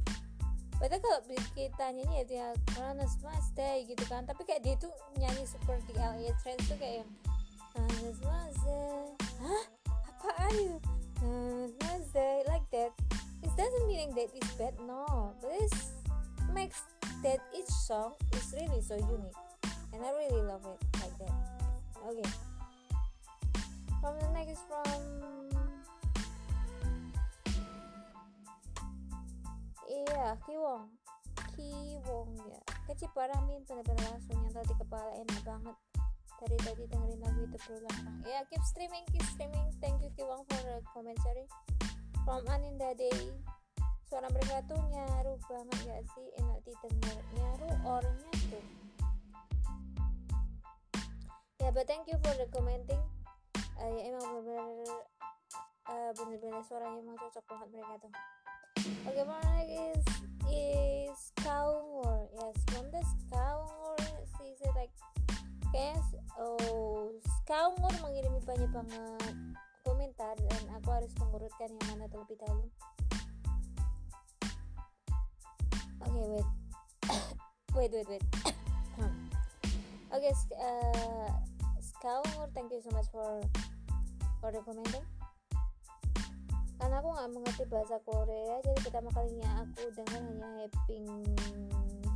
Padahal kalau kita nyanyi ya dia Kronos Mas Day gitu kan. Tapi kayak dia tuh nyanyi seperti LA Trends tuh kayak yang Kronos Mas Day Hah? Apaan itu? Kronos Mas Day Like that. It doesn't mean that it's bad No. But it makes that each song is really so unique. And I really love it like that. Okay. From the next from Iya, Kiwong. Kiwong ya. Kecil paramin benar-benar langsung nyantol di kepala enak banget. Dari tadi dengerin lagu itu berulang-ulang. Ya, keep streaming, keep streaming. Thank you Kiwong for the commentary. From Aninda Day. suara mereka tuh nyaru banget gak sih enak didengar nyaru or nyatu ya but thank you for the commenting uh, ya emang bener-bener uh, bener-bener suaranya emang cocok banget mereka tuh next is is Kaungur yes from the she said like guys oh Kaungur mengirimi banyak banget komentar dan aku harus mengurutkan yang mana terlebih dahulu. Oke okay, wait. Wait wait wait. Okay, uh, thank you so much for for the commenting karena aku nggak mengerti bahasa Korea jadi pertama kalinya aku dengar hanya Happing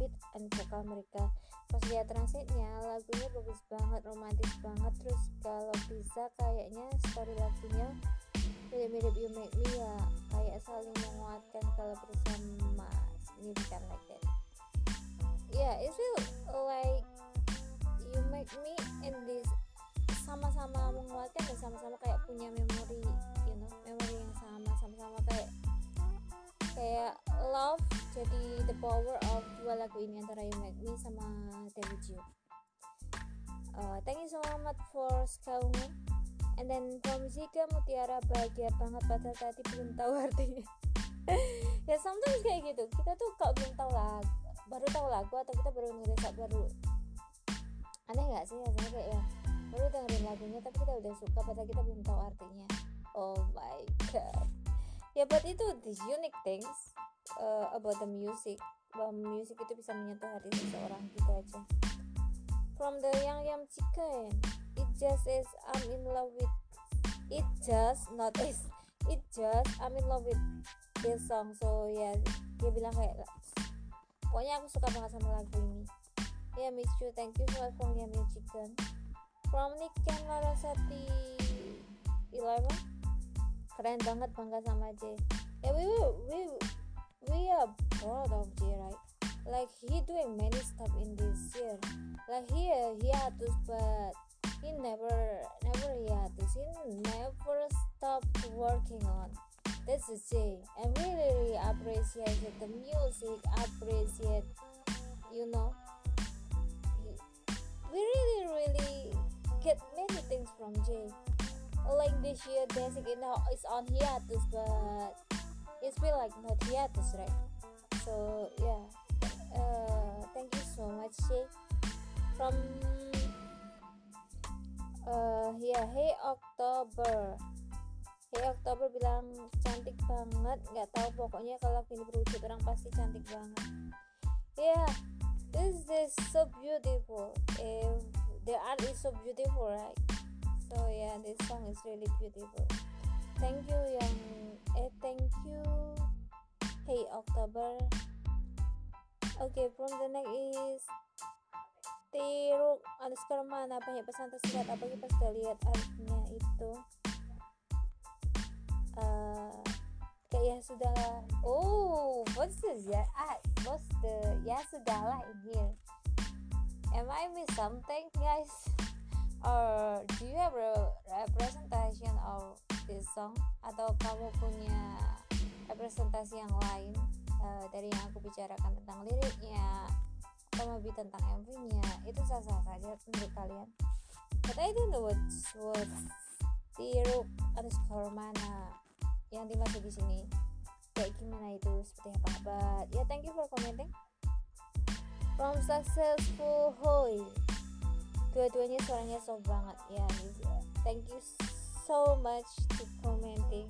beat and vokal mereka. Pas lihat transitnya lagunya bagus banget romantis banget. Terus kalau bisa kayaknya story lagunya mirip-mirip You Make Me ya kayak saling menguatkan kalau bersama. Signifikan like that. Yeah it feel like You Make Me in this sama-sama menguatkan dan sama-sama kayak punya memori you know memori yang sama-sama kayak kayak love jadi the power of dua lagu ini antara You Make sama David uh, thank you so much for Skaungan and then from Zika Mutiara bahagia banget padahal tadi belum tahu artinya. Ya sometimes kayak gitu. Kita tuh kalau belum tahu lagu baru tahu lagu atau kita baru nulis baru aneh nggak sih? Rasanya kayak ya baru dengerin lagunya tapi kita udah suka padahal kita belum tahu artinya. Oh my god ya but itu the unique things uh, about the music. Bahwa music itu bisa menyentuh hati seseorang gitu aja. From the young young chicken it just is I'm in love with it just not is it just I'm in love with this song. So ya yeah, dia bilang kayak pokoknya aku suka banget sama lagu ini. Ya yeah, miss you thank you so much for young chicken. From Niken Larasati 11 keren banget bangga sama J. Yeah we we we are proud of J right? Like he doing many stuff in this year. Like he to but he never never to he never stopped working on. That's the J. And we really appreciate the music appreciate you know. We really really get many things from Jay. Like this year, basically now it's on hiatus, but it's feel like not hiatus, right? So yeah, uh, thank you so much, Jay. From uh, yeah, Hey October. Hey October bilang cantik banget, nggak tahu pokoknya kalau ini berwujud orang pasti cantik banget. Yeah, this is so beautiful. If the art is so beautiful right so yeah this song is really beautiful. Thank you yang eh thank you. Hey October. Okay from the next is Tiruk underscore mana? Banyak pesan tersirat apalagi pas udah lihat artnya itu? Uh, kayak ya sudah oh what's this ya. Ah what's the ya sudahlah in here am I miss something guys or do you have a representation of this song? Atau kamu punya representasi yang lain? Uh, dari yang aku bicarakan tentang liriknya atau lebih tentang MV-nya itu sah-sah saja menurut kalian. But I don't know what's what tiruk underscore mana yang dimaksud di sini. Kayak gimana itu? Seperti apa but ya yeah, thank you for commenting. From successful hoy dua-duanya suaranya soft banget. Ya thank you so much to commenting.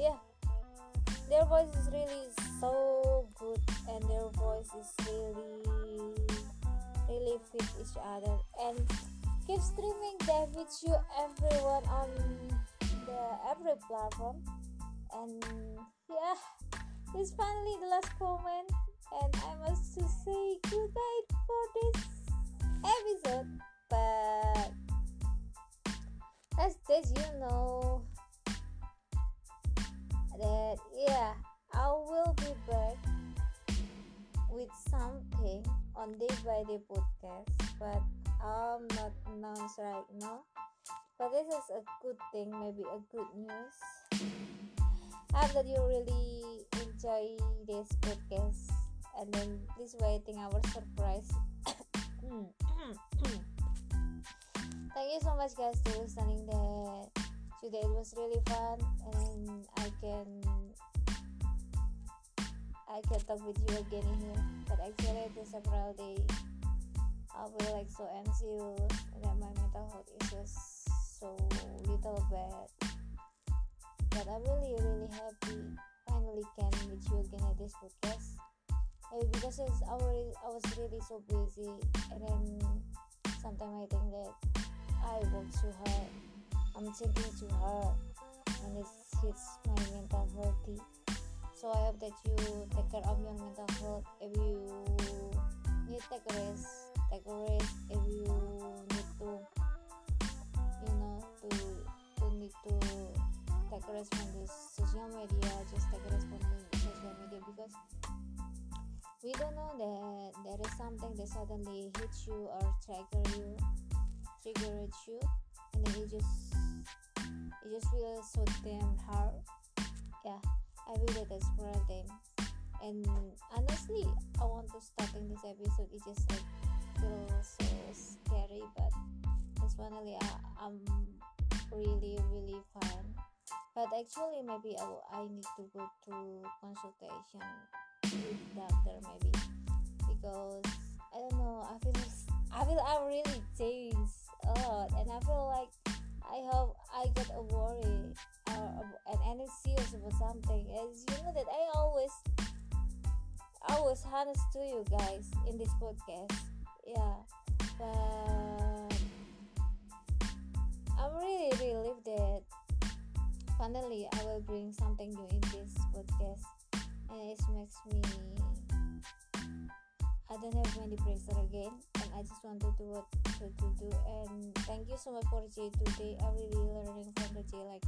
Yeah their voice is really so good and their voice is really really fit each other and keep streaming David you everyone on the every platform. And yeah it's finally the last comment and I must to say goodbye for this episode but as that you know that yeah I will be back with something on day by day podcast but I'm not announced right now. But this is a good thing maybe a good news. I hope that you really enjoy this podcast. And then please waiting our surprise thank you so much guys for listening. That today it was really fun and I can I can talk with you again in here. But actually is several day. I feel like so anxious that my mental health is just so little bad. But I'm really really happy finally can meet you again at this podcast. Maybe because it's was, I was really so busy and then sometimes I think that I work too hard. I'm thinking too hard. And it hits my mental healthy so I hope that you take care of your mental health. If you need take a rest take a rest if you need to you know to to need to take a rest from this social media just take a rest from the social media because we don't know that there is something that suddenly hits you or trigger you trigger you and then it just it just feels so damn hard. Yeah I feel that that's them. And honestly I want to start in this episode. It just like feels so scary but it's finally I, I'm really really fine. But actually maybe I, I need to go to consultation with doctor maybe because I don't know I feel I feel I really changed a lot and I feel like I hope I get a worry or and uh, any serious about something. As you know that I always always honest to you guys in this podcast. Yeah but I'm really relieved that finally I will bring something new in this podcast and it makes me I don't have many pressure again and I just want to do what to, to do and thank you so much for Jay today I really learning from the Jay like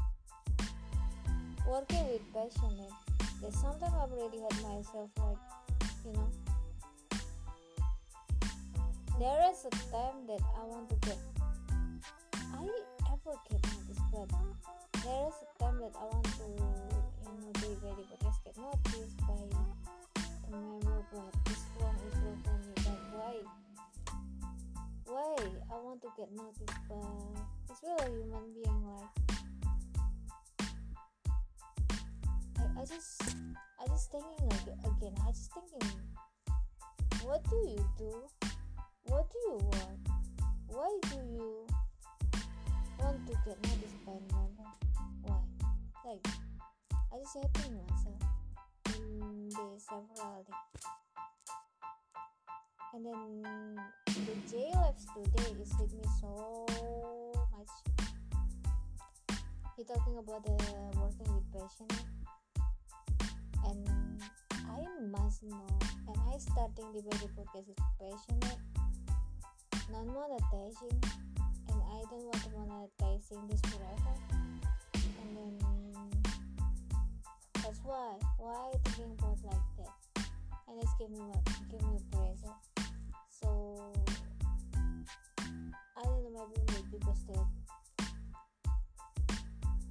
working with passionate that sometimes I've really had myself like you know. There is a time that I want to get I ever get noticed but there is a time that I want to you know be ready but just get noticed by the member but this one is real for but why why I want to get noticed but it's real a human being like I, I just I just thinking again I just thinking what do you do what do you want why do you want to get noticed by another why like I just hating myself the severally and then the J lives today is hit me so much. He talking about the working with passion and I must know and I starting the very podcast is passionate non monetizing and I don't want to monetizing this forever. And then that's why why thinking about like that and it's give me a, give me pressure so I don't know maybe because that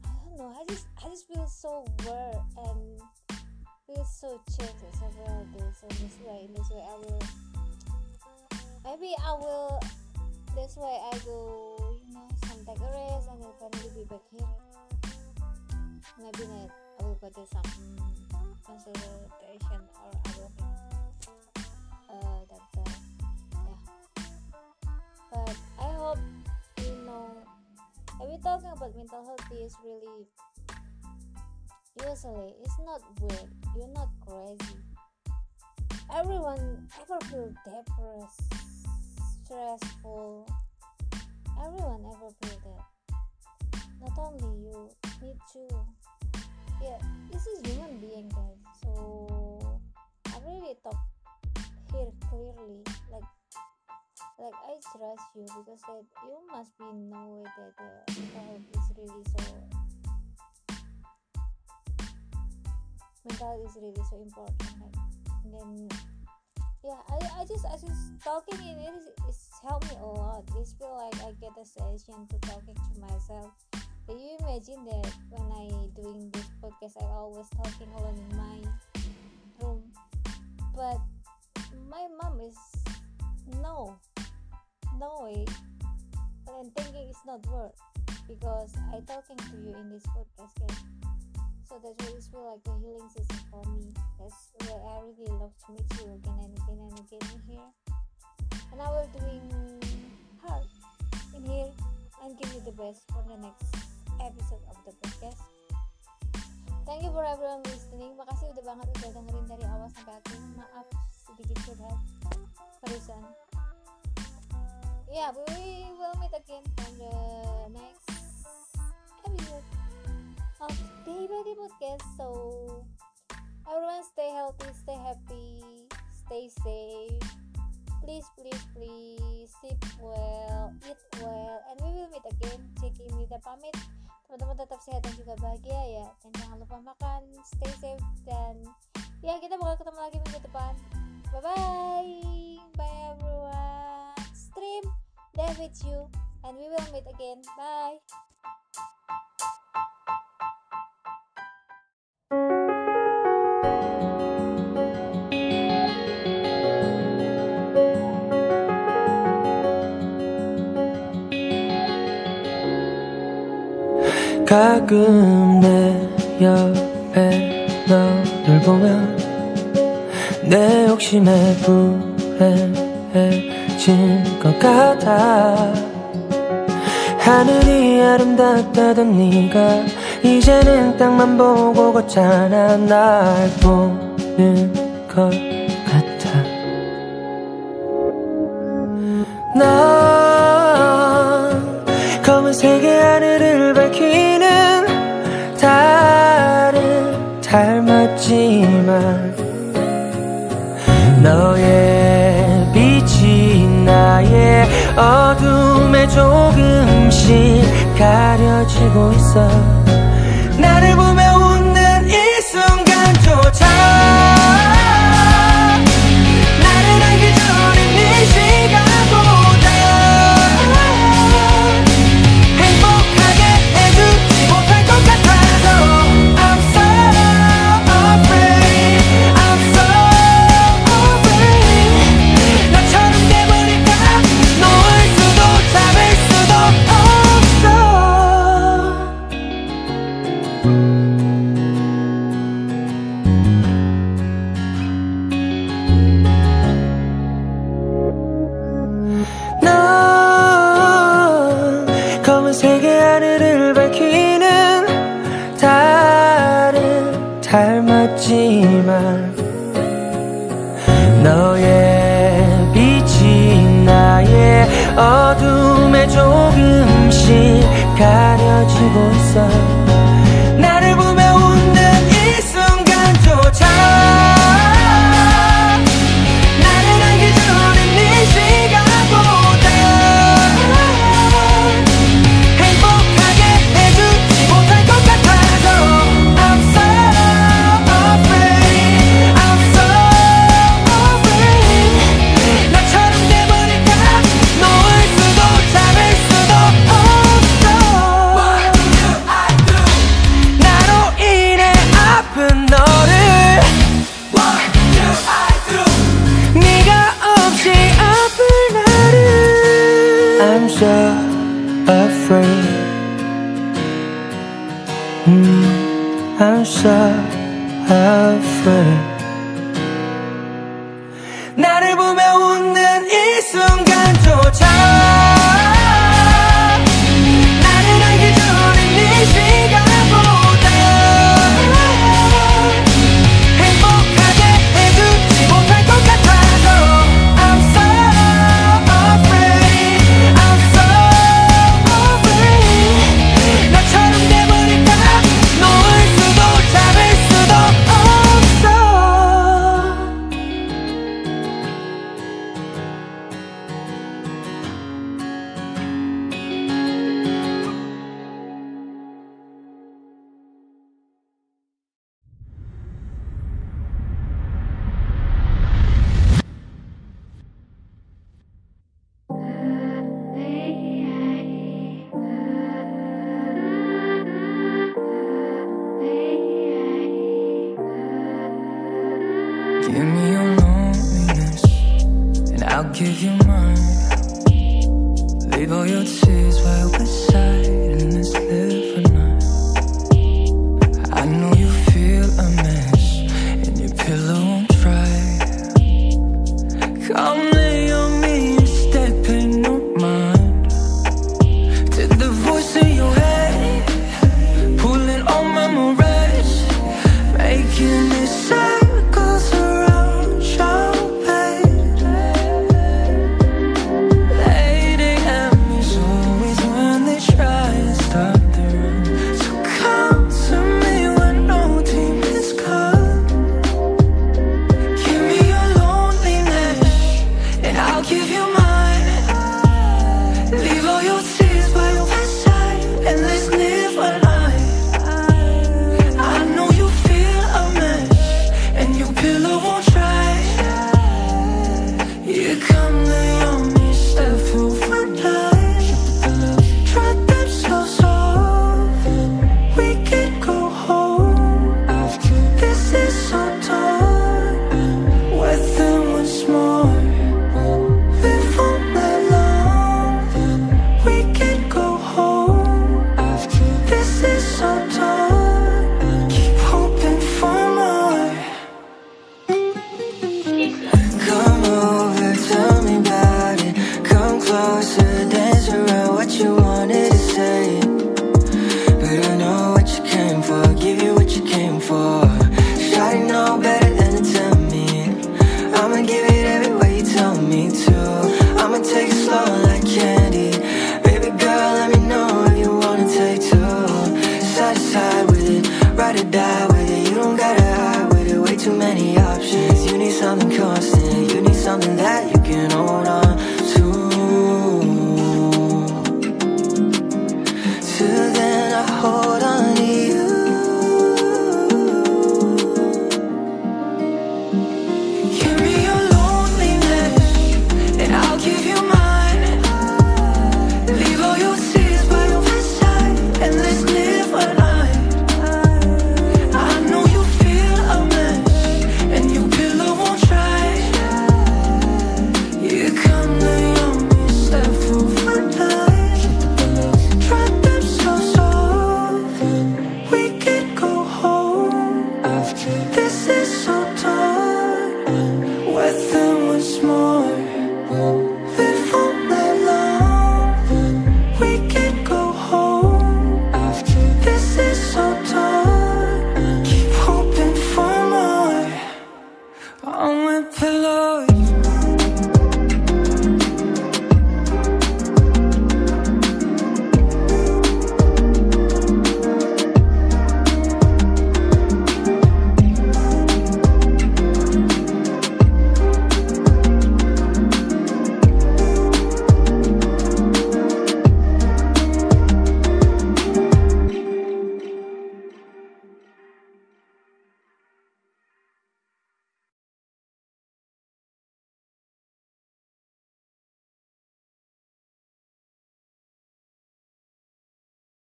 I don't know I just I just feel so weird and feel so changed several days so this way in this way I will maybe I will this way I go you know some a rest and then finally be back here. Maybe not I will go to some consultation or I will uh doctor yeah. But I hope you know if we talking about mental health is really usually it's not weird. You're not crazy. Everyone ever feel depressed stressful? Everyone ever feel that? Not only you me too yeah this is human being guys. So i really talk here clearly. Like like i trust you because that you must be know that the mental is really so mental is really so important. Like and then yeah I, I just I just talking in it is it's helped me a lot. It's feel like I get a session to talking to myself Can you imagine that when I doing this podcast, I always talking alone in my room, but my mom is no, no way. But I'm thinking it's not work because I talking to you in this podcast. So that's why it's feel like a healing season for me. That's why I really love to meet you again and again and again in here. And I will doing hard in here and give you the best for the next episode of the podcast. Thank you for everyone listening. Makasih udah banget udah dengerin dari awal sampai akhir. Maaf sedikit curhat barusan. Yeah, we will meet again on the next episode of Day by Day podcast. So everyone stay healthy, stay happy, stay safe. Please, please, please sleep well, eat well, and we will meet again. Ceki Mida pamit. Teman-teman tetap sehat dan juga bahagia ya. Dan jangan lupa makan, stay safe dan ya kita bakal ketemu lagi minggu depan. Bye bye, bye everyone. Stream, there with you, and we will meet again. Bye. 가끔 내 옆에 너를 보면 내 욕심에 불행해진 것 같아. 하늘이 아름답다던 네가 이제는 땅만 보고 걷잖아. 날 보는 것 같아. 넌 조금씩 가려지고 있어 닮았지만 너의 빛이 나의 어둠에 조금씩 가려지고 있어